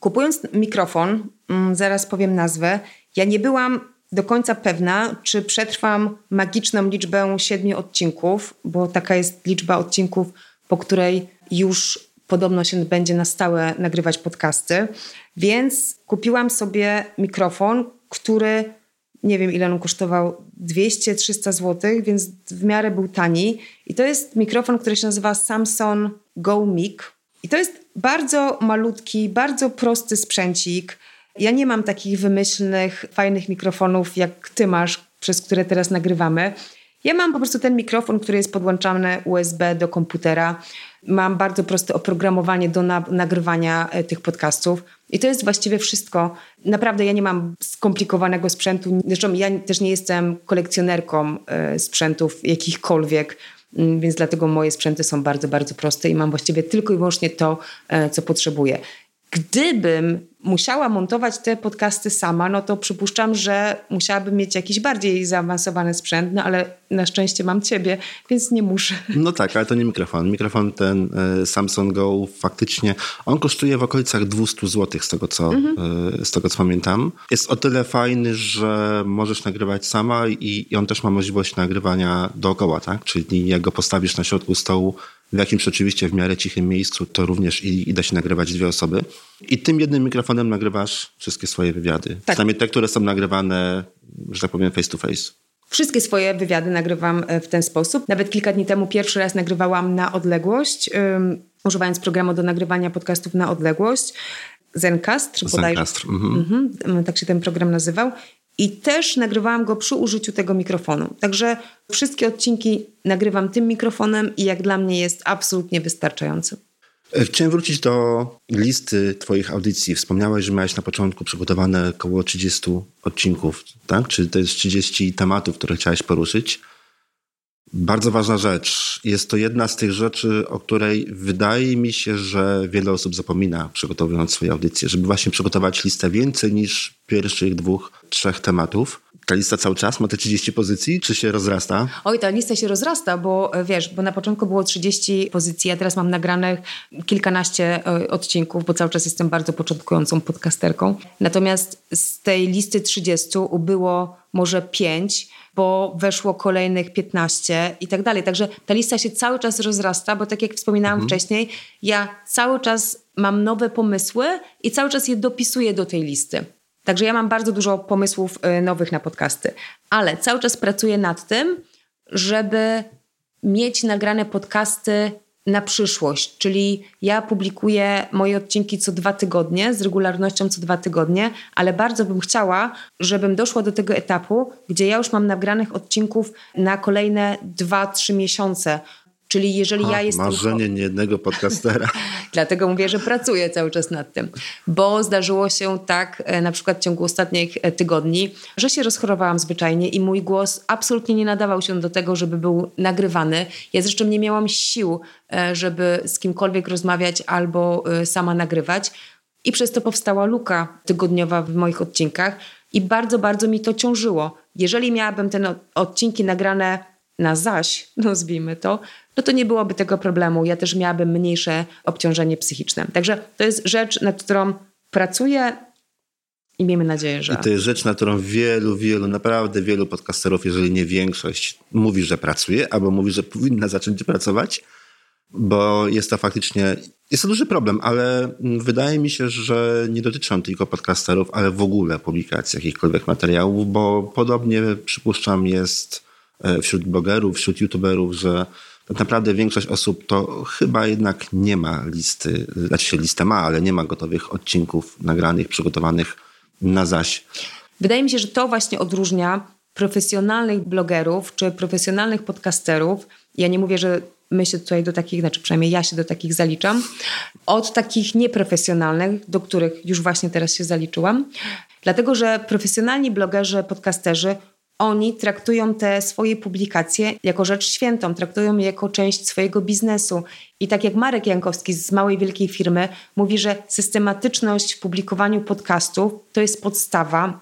Kupując mikrofon, mm, zaraz powiem nazwę, ja nie byłam do końca pewna, czy przetrwam magiczną liczbę siedmiu odcinków, bo taka jest liczba odcinków, po której już podobno się będzie na stałe nagrywać podcasty. Więc kupiłam sobie mikrofon, który nie wiem ile on kosztował 200-300 zł, więc w miarę był tani. I to jest mikrofon, który się nazywa Samsung Go Mic. I to jest bardzo malutki, bardzo prosty sprzęcik. Ja nie mam takich wymyślnych, fajnych mikrofonów, jak ty masz, przez które teraz nagrywamy. Ja mam po prostu ten mikrofon, który jest podłączany USB do komputera. Mam bardzo proste oprogramowanie do na nagrywania e, tych podcastów. I to jest właściwie wszystko. Naprawdę ja nie mam skomplikowanego sprzętu. Zresztą ja też nie jestem kolekcjonerką e, sprzętów jakichkolwiek, mm, więc dlatego moje sprzęty są bardzo, bardzo proste i mam właściwie tylko i wyłącznie to, e, co potrzebuję. Gdybym musiała montować te podcasty sama, no to przypuszczam, że musiałabym mieć jakiś bardziej zaawansowany sprzęt, no ale na szczęście mam ciebie, więc nie muszę.
No tak, ale to nie mikrofon. Mikrofon ten y, Samsung Go faktycznie, on kosztuje w okolicach 200 zł z tego, co, mhm. z tego co pamiętam. Jest o tyle fajny, że możesz nagrywać sama i, i on też ma możliwość nagrywania dookoła, tak? Czyli jak go postawisz na środku stołu, w jakimś oczywiście w miarę cichym miejscu, to również i, i da się nagrywać dwie osoby. I tym jednym mikrofonem nagrywasz wszystkie swoje wywiady. Tak. Przynajmniej te, które są nagrywane, że tak powiem, face to face.
Wszystkie swoje wywiady nagrywam e, w ten sposób. Nawet kilka dni temu pierwszy raz nagrywałam na odległość, um, używając programu do nagrywania podcastów na odległość. Zencast,
Zencast.
Mhm. Mhm, tak się ten program nazywał. I też nagrywałam go przy użyciu tego mikrofonu. Także wszystkie odcinki nagrywam tym mikrofonem i jak dla mnie jest absolutnie wystarczający.
E, chciałem wrócić do listy Twoich audycji. Wspomniałeś, że miałeś na początku przygotowane około 30 odcinków, tak? Czy to jest 30 tematów, które chciałeś poruszyć? Bardzo ważna rzecz. Jest to jedna z tych rzeczy, o której wydaje mi się, że wiele osób zapomina, przygotowując swoje audycje, żeby właśnie przygotować listę więcej niż pierwszych dwóch, trzech tematów. Ta lista cały czas ma te 30 pozycji, czy się rozrasta?
Oj, ta lista się rozrasta, bo e, wiesz, bo na początku było 30 pozycji, a teraz mam nagranych kilkanaście e, odcinków, bo cały czas jestem bardzo początkującą podcasterką. Natomiast z tej listy 30 ubyło może 5, bo weszło kolejnych 15 i tak dalej. Także ta lista się cały czas rozrasta, bo tak jak wspominałam mhm. wcześniej, ja cały czas mam nowe pomysły i cały czas je dopisuję do tej listy. Także ja mam bardzo dużo pomysłów y, nowych na podcasty, ale cały czas pracuję nad tym, żeby mieć nagrane podcasty na przyszłość, czyli ja publikuję moje odcinki co dwa tygodnie, z regularnością co dwa tygodnie, ale bardzo bym chciała, żebym doszła do tego etapu, gdzie ja już mam nagranych odcinków na kolejne dwa, trzy miesiące. Czyli jeżeli
Ha,
ja jestem...
Marzenie niejednego podcastera.
Dlatego mówię, że pracuję cały czas nad tym. Bo zdarzyło się tak, e, na przykład w ciągu ostatnich e, tygodni, że się rozchorowałam zwyczajnie i mój głos absolutnie nie nadawał się do tego, żeby był nagrywany. Ja zresztą nie miałam sił, e, żeby z kimkolwiek rozmawiać albo sama nagrywać. I przez to powstała luka tygodniowa w moich odcinkach i bardzo, bardzo mi to ciążyło. Jeżeli miałabym te odcinki nagrane na zaś, nazwijmy to, no to nie byłoby tego problemu. Ja też miałabym mniejsze obciążenie psychiczne. Także to jest rzecz, nad którą pracuję i miejmy nadzieję, że...
I to jest rzecz, na którą wielu, wielu, naprawdę wielu podcasterów, jeżeli nie większość, mówi, że pracuje, albo mówi, że powinna zacząć pracować, bo jest to faktycznie, jest to duży problem, ale wydaje mi się, że nie dotyczy on tylko podcasterów, ale w ogóle publikacji jakichkolwiek materiałów, bo podobnie przypuszczam jest wśród blogerów, wśród youtuberów, że tak naprawdę większość osób to chyba jednak nie ma listy, znaczy się listę ma, ale nie ma gotowych odcinków nagranych, przygotowanych na zaś.
Wydaje mi się, że to właśnie odróżnia profesjonalnych blogerów czy profesjonalnych podcasterów. Ja nie mówię, że my się tutaj do takich, znaczy przynajmniej ja się do takich zaliczam, od takich nieprofesjonalnych, do których już właśnie teraz się zaliczyłam. Dlatego, że profesjonalni blogerzy, podcasterzy oni traktują te swoje publikacje jako rzecz świętą, traktują je jako część swojego biznesu. I tak jak Marek Jankowski z małej wielkiej firmy mówi, że systematyczność w publikowaniu podcastów to jest podstawa.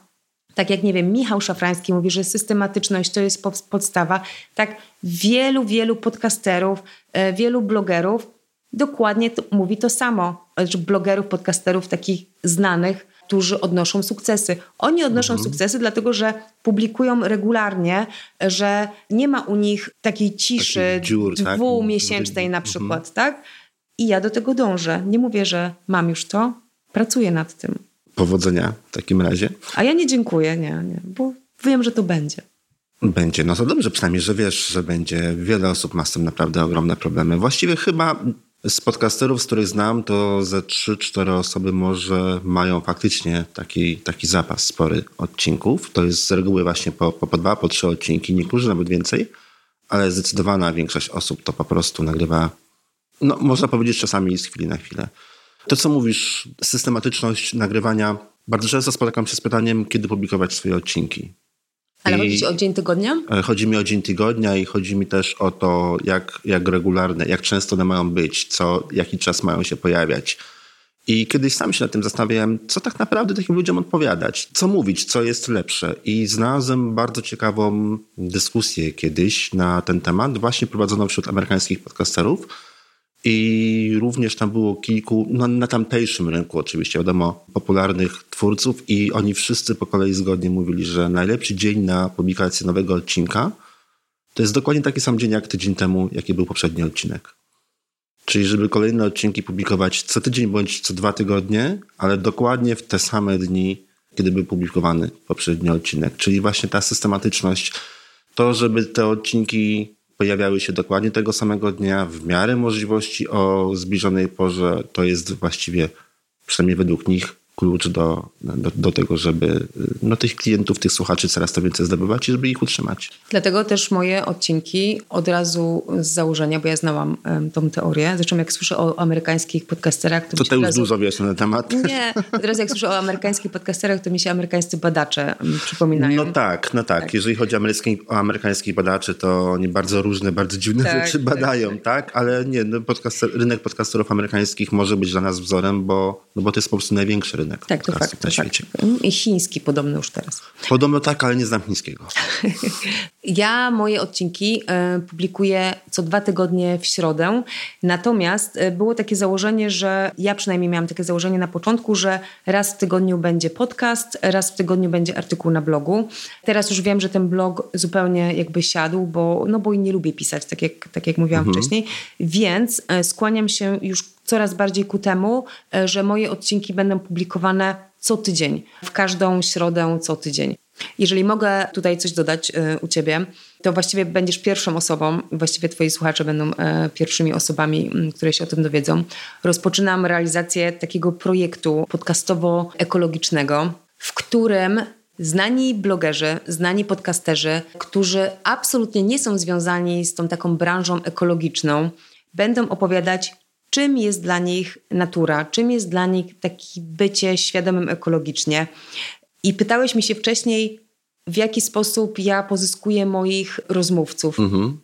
Tak jak, nie wiem, Michał Szafrański mówi, że systematyczność to jest podstawa. Tak wielu, wielu podcasterów, e, wielu blogerów dokładnie to, mówi to samo. Znaczy blogerów, podcasterów takich znanych, którzy odnoszą sukcesy. Oni odnoszą mhm. sukcesy, dlatego że publikują regularnie, że nie ma u nich takiej ciszy dziur, tak? dwumiesięcznej tak? na przykład, mhm. tak? I ja do tego dążę. Nie mówię, że mam już to, pracuję nad tym.
Powodzenia w takim razie.
A ja nie dziękuję, nie, nie, bo wiem, że to będzie.
Będzie, no to dobrze przynajmniej, że wiesz, że będzie. Wiele osób ma z tym naprawdę ogromne problemy. Właściwie chyba z podcasterów, z których znam, to ze 3-4 osoby może mają faktycznie taki, taki zapas spory odcinków. To jest z reguły właśnie po, po, po dwa, po trzy odcinki, niektórzy nawet więcej, ale zdecydowana większość osób to po prostu nagrywa, no można powiedzieć czasami z chwili na chwilę. To, co mówisz, systematyczność nagrywania, bardzo często spotykam się z pytaniem, kiedy publikować swoje odcinki.
Ale I chodzi ci o dzień tygodnia?
E, chodzi mi o dzień tygodnia i chodzi mi też o to, jak, jak regularne, jak często one mają być, co, jaki czas mają się pojawiać. I kiedyś sam się nad tym zastanawiałem, co tak naprawdę takim ludziom odpowiadać, co mówić, co jest lepsze. I znalazłem bardzo ciekawą dyskusję kiedyś na ten temat, właśnie prowadzoną wśród amerykańskich podcasterów i również tam było kilku, no, na tamtejszym rynku oczywiście, wiadomo, popularnych twórców i oni wszyscy po kolei zgodnie mówili, że najlepszy dzień na publikację nowego odcinka to jest dokładnie taki sam dzień jak tydzień temu, jaki był poprzedni odcinek. Czyli żeby kolejne odcinki publikować co tydzień bądź co dwa tygodnie, ale dokładnie w te same dni, kiedy był publikowany poprzedni odcinek. Czyli właśnie ta systematyczność, to żeby te odcinki pojawiały się dokładnie tego samego dnia, w miarę możliwości o zbliżonej porze. To jest właściwie, przynajmniej według nich, klucz do, do, do, tego, żeby no, tych klientów, tych słuchaczy coraz to więcej zdobywać i żeby ich utrzymać.
Dlatego też moje odcinki od razu z założenia, bo ja znałam um, tą teorię, zresztą jak słyszę o amerykańskich podcasterach...
To, to ty już razu... dużo wiesz na ten temat.
Nie, teraz jak słyszę o amerykańskich podcasterach, to mi się amerykańscy badacze przypominają.
No tak, no tak. tak. Jeżeli chodzi o, o amerykańskich badaczy, to oni bardzo różne, bardzo dziwne tak, rzeczy tak, badają, tak? tak? Ale nie, no, podcaster, rynek podcasterów amerykańskich może być dla nas wzorem, bo, no, bo to jest po prostu największy rynek rynek
tak, to fakt, na to świecie. Fakt. I chiński podobno już teraz.
Podobno tak, ale nie znam chińskiego.
ja moje odcinki y, publikuję co dwa tygodnie w środę. Natomiast y, było takie założenie, że ja przynajmniej miałam takie założenie na początku, że raz w tygodniu będzie podcast, raz w tygodniu będzie artykuł na blogu. Teraz już wiem, że ten blog zupełnie jakby siadł, bo, no bo nie lubię pisać, tak jak, tak jak mówiłam mhm. wcześniej. Więc y, skłaniam się już coraz bardziej ku temu, e, że moje odcinki będą publikowane co tydzień, w każdą środę co tydzień. Jeżeli mogę tutaj coś dodać e, u Ciebie, to właściwie będziesz pierwszą osobą, właściwie Twoi słuchacze będą e, pierwszymi osobami, które się o tym dowiedzą. Rozpoczynam realizację takiego projektu podcastowo-ekologicznego, w którym znani blogerzy, znani podcasterzy, którzy absolutnie nie są związani z tą taką branżą ekologiczną, będą opowiadać, czym jest dla nich natura, czym jest dla nich takie bycie świadomym ekologicznie. I pytałeś mi się wcześniej, w jaki sposób ja pozyskuję moich rozmówców.
Mhm.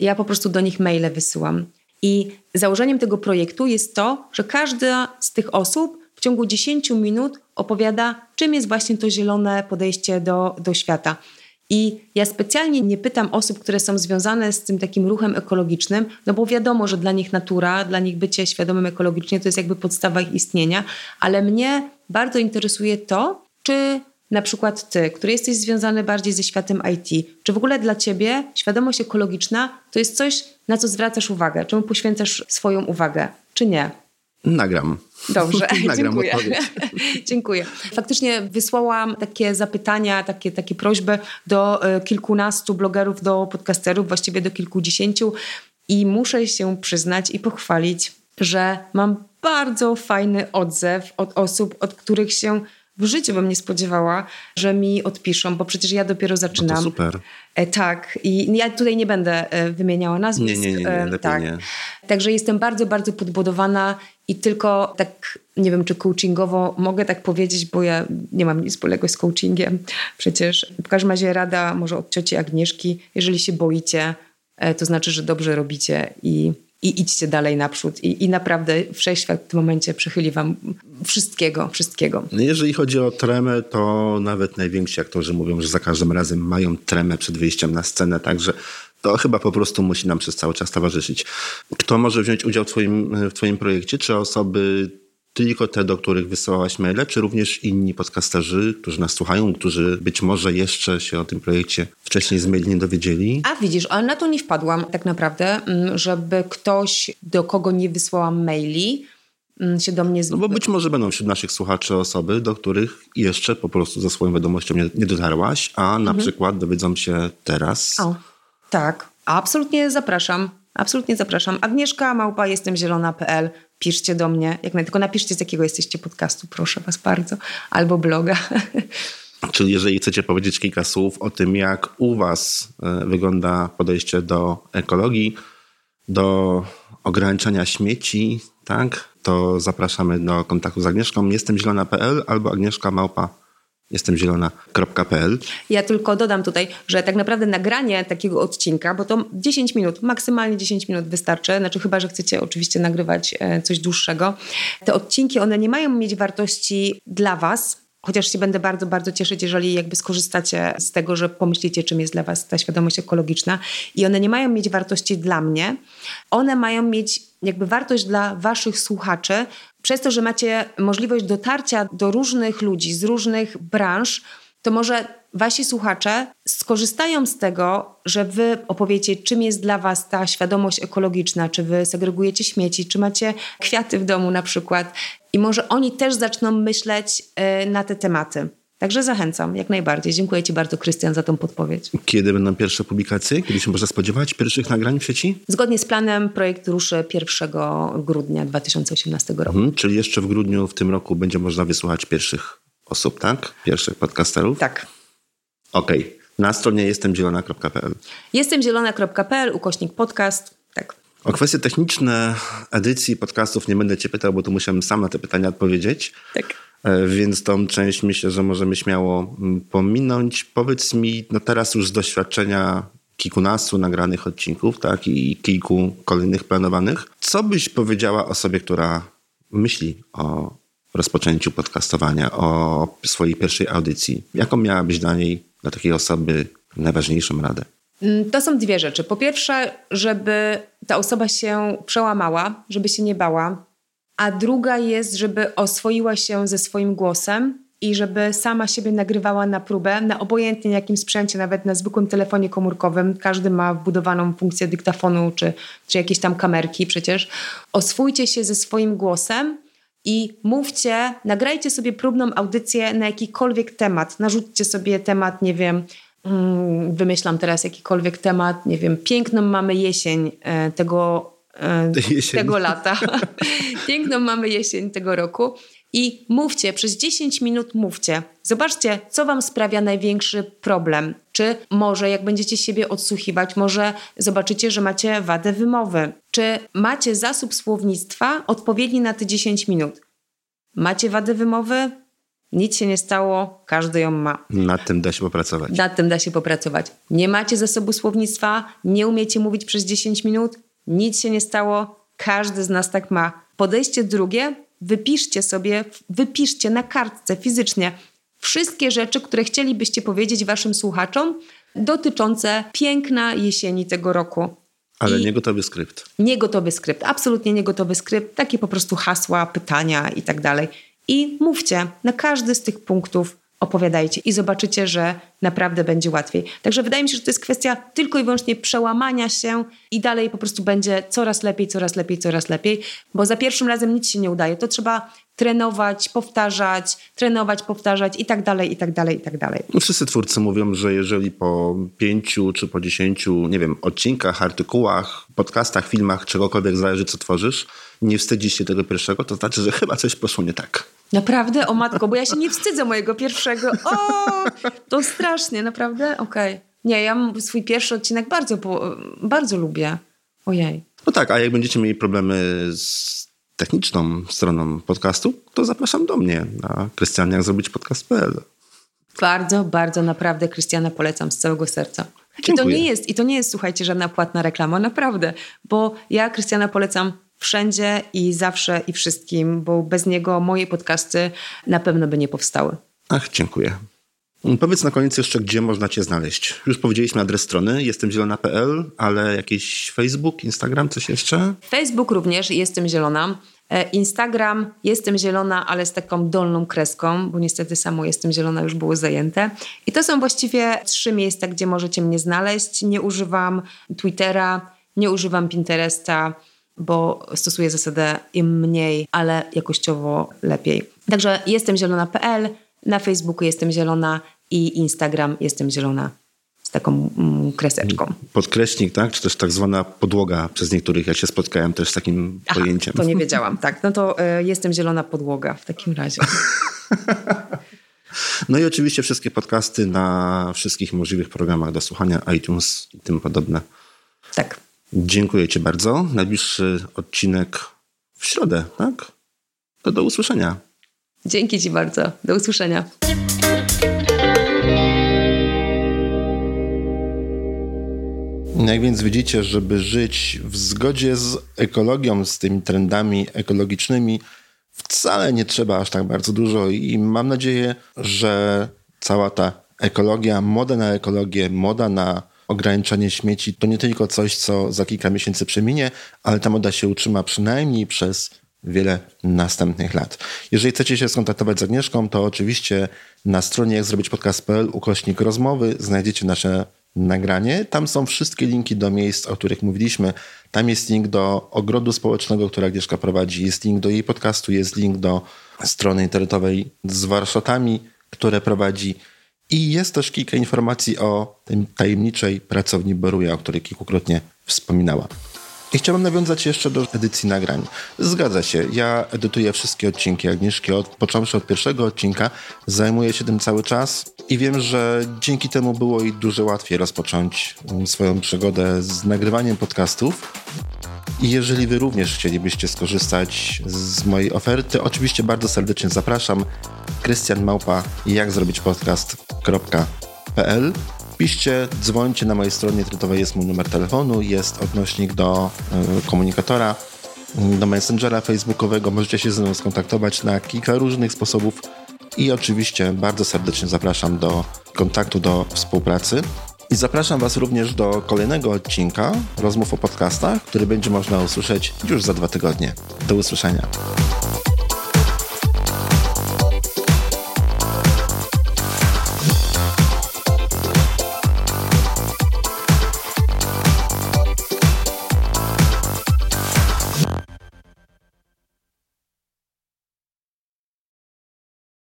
Ja po prostu do nich maile wysyłam. I założeniem tego projektu jest to, że każda z tych osób w ciągu 10 minut opowiada, czym jest właśnie to zielone podejście do, do świata. I ja specjalnie nie pytam osób, które są związane z tym takim ruchem ekologicznym, no bo wiadomo, że dla nich natura, dla nich bycie świadomym ekologicznie to jest jakby podstawa ich istnienia, ale mnie bardzo interesuje to, czy na przykład ty, który jesteś związany bardziej ze światem IT, czy w ogóle dla ciebie świadomość ekologiczna to jest coś, na co zwracasz uwagę, czemu poświęcasz swoją uwagę, czy nie?
Nagram.
Dobrze,
Nagram
dziękuję.
odpowiedź.
dziękuję. Faktycznie wysłałam takie zapytania, takie, takie prośby do e, kilkunastu blogerów, do podcasterów, właściwie do kilkudziesięciu i muszę się przyznać i pochwalić, że mam bardzo fajny odzew od osób, od których się w życiu bym nie spodziewała, że mi odpiszą, bo przecież ja dopiero
No
zaczynam.
to super.
E, tak, i ja tutaj nie będę e, wymieniała nazwisk.
Nie, nie, nie, nie
e,
lepiej
tak.
nie.
Także jestem bardzo, bardzo podbudowana i tylko tak, nie wiem czy coachingowo mogę tak powiedzieć, bo ja nie mam nic wspólnego z coachingiem. Przecież w każdym razie rada może od cioci Agnieszki, jeżeli się boicie, to znaczy, że dobrze robicie i, i idźcie dalej naprzód. I, I naprawdę wszechświat w tym momencie przychyli wam wszystkiego, wszystkiego.
No Jeżeli chodzi o tremę, to nawet najwięksi aktorzy mówią, że za każdym razem mają tremę przed wyjściem na scenę, także to chyba po prostu musi nam przez cały czas towarzyszyć. Kto może wziąć udział w twoim, w twoim projekcie? Czy osoby tylko te, do których wysyłałaś maile, czy również inni podcasterzy, którzy nas słuchają, którzy być może jeszcze się o tym projekcie wcześniej z maili nie dowiedzieli?
A widzisz, ale na to nie wpadłam tak naprawdę, mm, żeby ktoś, do kogo nie wysłałam maili, mm, się do mnie
No bo być może będą wśród naszych słuchaczy osoby, do których jeszcze po prostu ze swoją wiadomością nie, nie dotarłaś, a na przykład dowiedzą się teraz.
O, tak. Absolutnie zapraszam. Absolutnie zapraszam. Agnieszka Małpa, jestem zielona.pl. Piszcie do mnie. Jak naj, tylko napiszcie, z jakiego jesteście podcastu, proszę was bardzo. Albo bloga.
Czyli jeżeli chcecie powiedzieć kilka słów o tym, jak u Was e, wygląda podejście do ekologii, do ograniczania śmieci, tak, to zapraszamy do kontaktu z Agnieszką. Jestem zielona.pl albo Agnieszka Małpa jestemzielona.pl.
Ja tylko dodam tutaj, że tak naprawdę nagranie takiego odcinka, bo to 10 minut, maksymalnie 10 minut wystarczy, znaczy chyba, że chcecie oczywiście nagrywać e, coś dłuższego. Te odcinki, one nie mają mieć wartości dla Was, chociaż się będę bardzo, bardzo cieszyć, jeżeli jakby skorzystacie z tego, że pomyślicie, czym jest dla Was ta świadomość ekologiczna i one nie mają mieć wartości dla mnie, one mają mieć jakby wartość dla Waszych słuchaczy, przez to, że macie możliwość dotarcia do różnych ludzi z różnych branż, to może wasi słuchacze skorzystają z tego, że wy opowiecie, czym jest dla was ta świadomość ekologiczna, czy wy segregujecie śmieci, czy macie kwiaty w domu na przykład. I może oni też zaczną myśleć y, na te tematy. Także zachęcam, jak najbardziej. Dziękuję Ci bardzo, Krystian, za tą podpowiedź.
Kiedy będą pierwsze publikacje? Kiedy się można spodziewać pierwszych nagrań w sieci?
Zgodnie z planem projekt ruszy 1 grudnia 2018 roku.
Mhm, czyli jeszcze w grudniu w tym roku będzie można wysłuchać pierwszych osób, tak? Pierwszych podcasterów?
Tak.
Okej. Na stronie jestemzielona.pl.
Jestem zielona.pl, ukośnik podcast. Tak.
O kwestie techniczne edycji podcastów nie będę Cię pytał, bo tu musiałem sam na te pytania odpowiedzieć.
Tak.
E, Więc tą część myślę, że możemy śmiało mm, pominąć. Powiedz mi, no teraz już z doświadczenia kilkunastu nagranych odcinków, tak, i kilku kolejnych planowanych, co byś powiedziała osobie, która myśli o rozpoczęciu podcastowania, o swojej pierwszej audycji? Jaką miałabyś dla niej, dla takiej osoby, najważniejszą radę?
Mm, To są dwie rzeczy. Po pierwsze, żeby ta osoba się przełamała, żeby się nie bała, a druga jest, żeby oswoiła się ze swoim głosem i żeby sama siebie nagrywała na próbę, na obojętnie jakim sprzęcie, nawet na zwykłym telefonie komórkowym. Każdy ma wbudowaną funkcję dyktafonu czy, czy jakieś tam kamerki przecież. Oswójcie się ze swoim głosem i mówcie, nagrajcie sobie próbną audycję na jakikolwiek temat. Narzućcie sobie temat, nie wiem, mm, wymyślam teraz jakikolwiek temat, nie wiem, piękną mamy jesień e, tego,
Jesień.
tego lata. piękną mamy jesień tego roku I mówcie, przez 10 minut mówcie. Zobaczcie, co Wam sprawia największy problem. Czy może, jak będziecie siebie odsłuchiwać, może zobaczycie, że macie wadę wymowy. Czy macie zasób słownictwa odpowiedni na te 10 minut. Macie wadę wymowy? Nic się nie stało, każdy ją ma.
Nad tym da się popracować.
Nad tym da się popracować. Nie macie zasobu słownictwa, nie umiecie mówić przez 10 minut, nic się nie stało, każdy z nas tak ma. Podejście drugie, wypiszcie sobie, wypiszcie na kartce fizycznie wszystkie rzeczy, które chcielibyście powiedzieć waszym słuchaczom dotyczące piękna jesieni tego roku.
Ale
I
nie gotowy skrypt.
Niegotowy skrypt, absolutnie niegotowy skrypt, takie po prostu hasła, pytania i tak dalej. I mówcie na każdy z tych punktów opowiadajcie i zobaczycie, że naprawdę będzie łatwiej. Także wydaje mi się, że to jest kwestia tylko i wyłącznie przełamania się i dalej po prostu będzie coraz lepiej, coraz lepiej, coraz lepiej, bo za pierwszym razem nic się nie udaje. To trzeba trenować, powtarzać, trenować, powtarzać i tak dalej, i tak dalej, i tak dalej.
No, Wszyscy twórcy mówią, że jeżeli po pięciu czy po dziesięciu, nie wiem, odcinkach, artykułach, podcastach, filmach, czegokolwiek zależy, co tworzysz, nie wstydzisz się tego pierwszego, to znaczy, że chyba coś poszło nie tak.
Naprawdę? O matko, bo ja się nie wstydzę mojego pierwszego. O, to strasznie, naprawdę? Okej. Nie, ja swój pierwszy odcinek bardzo, bardzo lubię. Ojej.
No tak, a jak będziecie mieli problemy z techniczną stroną podcastu, to zapraszam do mnie na Krystian, jak zrobić podcast.pl.
Bardzo, bardzo naprawdę Krystiana polecam z całego serca. I to
Dziękuję.
nie jest, i to nie jest, słuchajcie, żadna płatna reklama, naprawdę. Bo ja Krystiana polecam wszędzie i zawsze i wszystkim, bo bez niego moje podcasty na pewno by nie powstały.
Ach, dziękuję. Powiedz na koniec jeszcze, gdzie można cię znaleźć. Już powiedzieliśmy adres strony, jestem zielona.pl, ale jakiś Facebook, Instagram, coś jeszcze?
Facebook również jestem zielona. E, Instagram jestem zielona, ale z taką dolną kreską, bo niestety samo jestem zielona już było zajęte. I to są właściwie trzy miejsca, gdzie możecie mnie znaleźć. Nie używam Twittera, nie używam Pinteresta, bo stosuję zasadę im mniej, ale jakościowo lepiej. Także jestem zielona.pl, na Facebooku jestem zielona i Instagram jestem zielona z taką mm, kreseczką.
Podkreśnik, tak? Czy też tak zwana podłoga przez niektórych. Ja się spotkałem też z takim
Aha,
pojęciem.
To nie wiedziałam, tak. No to y, jestem zielona podłoga w takim razie.
No i oczywiście wszystkie podcasty na wszystkich możliwych programach do słuchania, iTunes i tym podobne.
Tak.
Dziękuję Ci bardzo. Najbliższy odcinek w środę, tak? To do usłyszenia.
Dzięki Ci bardzo. Do usłyszenia.
Jak więc widzicie, żeby żyć w zgodzie z ekologią, z tymi trendami ekologicznymi, wcale nie trzeba aż tak bardzo dużo i mam nadzieję, że cała ta ekologia, moda na ekologię, moda na ograniczanie śmieci to nie tylko coś, co za kilka miesięcy przeminie, ale ta moda się utrzyma przynajmniej przez wiele następnych lat. Jeżeli chcecie się skontaktować z Agnieszką, to oczywiście na stronie jak zrobić podcast.pl ukośnik rozmowy znajdziecie nasze nagranie. Tam są wszystkie linki do miejsc, o których mówiliśmy. Tam jest link do ogrodu społecznego, który Agnieszka prowadzi, jest link do jej podcastu, jest link do strony internetowej z warsztatami, które prowadzi. I jest też kilka informacji o tej tajemniczej pracowni Boruja, o której kilkukrotnie wspominała. I chciałbym nawiązać jeszcze do edycji nagrań. Zgadza się, ja edytuję wszystkie odcinki Agnieszki, od, począwszy od pierwszego odcinka, zajmuję się tym cały czas i wiem, że dzięki temu było jej dużo łatwiej rozpocząć swoją przygodę z nagrywaniem podcastów. I jeżeli wy również chcielibyście skorzystać z mojej oferty, oczywiście bardzo serdecznie zapraszam. Krystian Małpa, jak zrobić podcast.pl Piszcie, dzwońcie na mojej stronie internetowej, jest mój numer telefonu, jest odnośnik do y, komunikatora, y, do Messengera Facebookowego. Możecie się ze mną skontaktować na kilka różnych sposobów i oczywiście bardzo serdecznie zapraszam do kontaktu, do współpracy. I zapraszam Was również do kolejnego odcinka rozmów o podcastach, który będzie można usłyszeć już za dwa tygodnie. Do usłyszenia.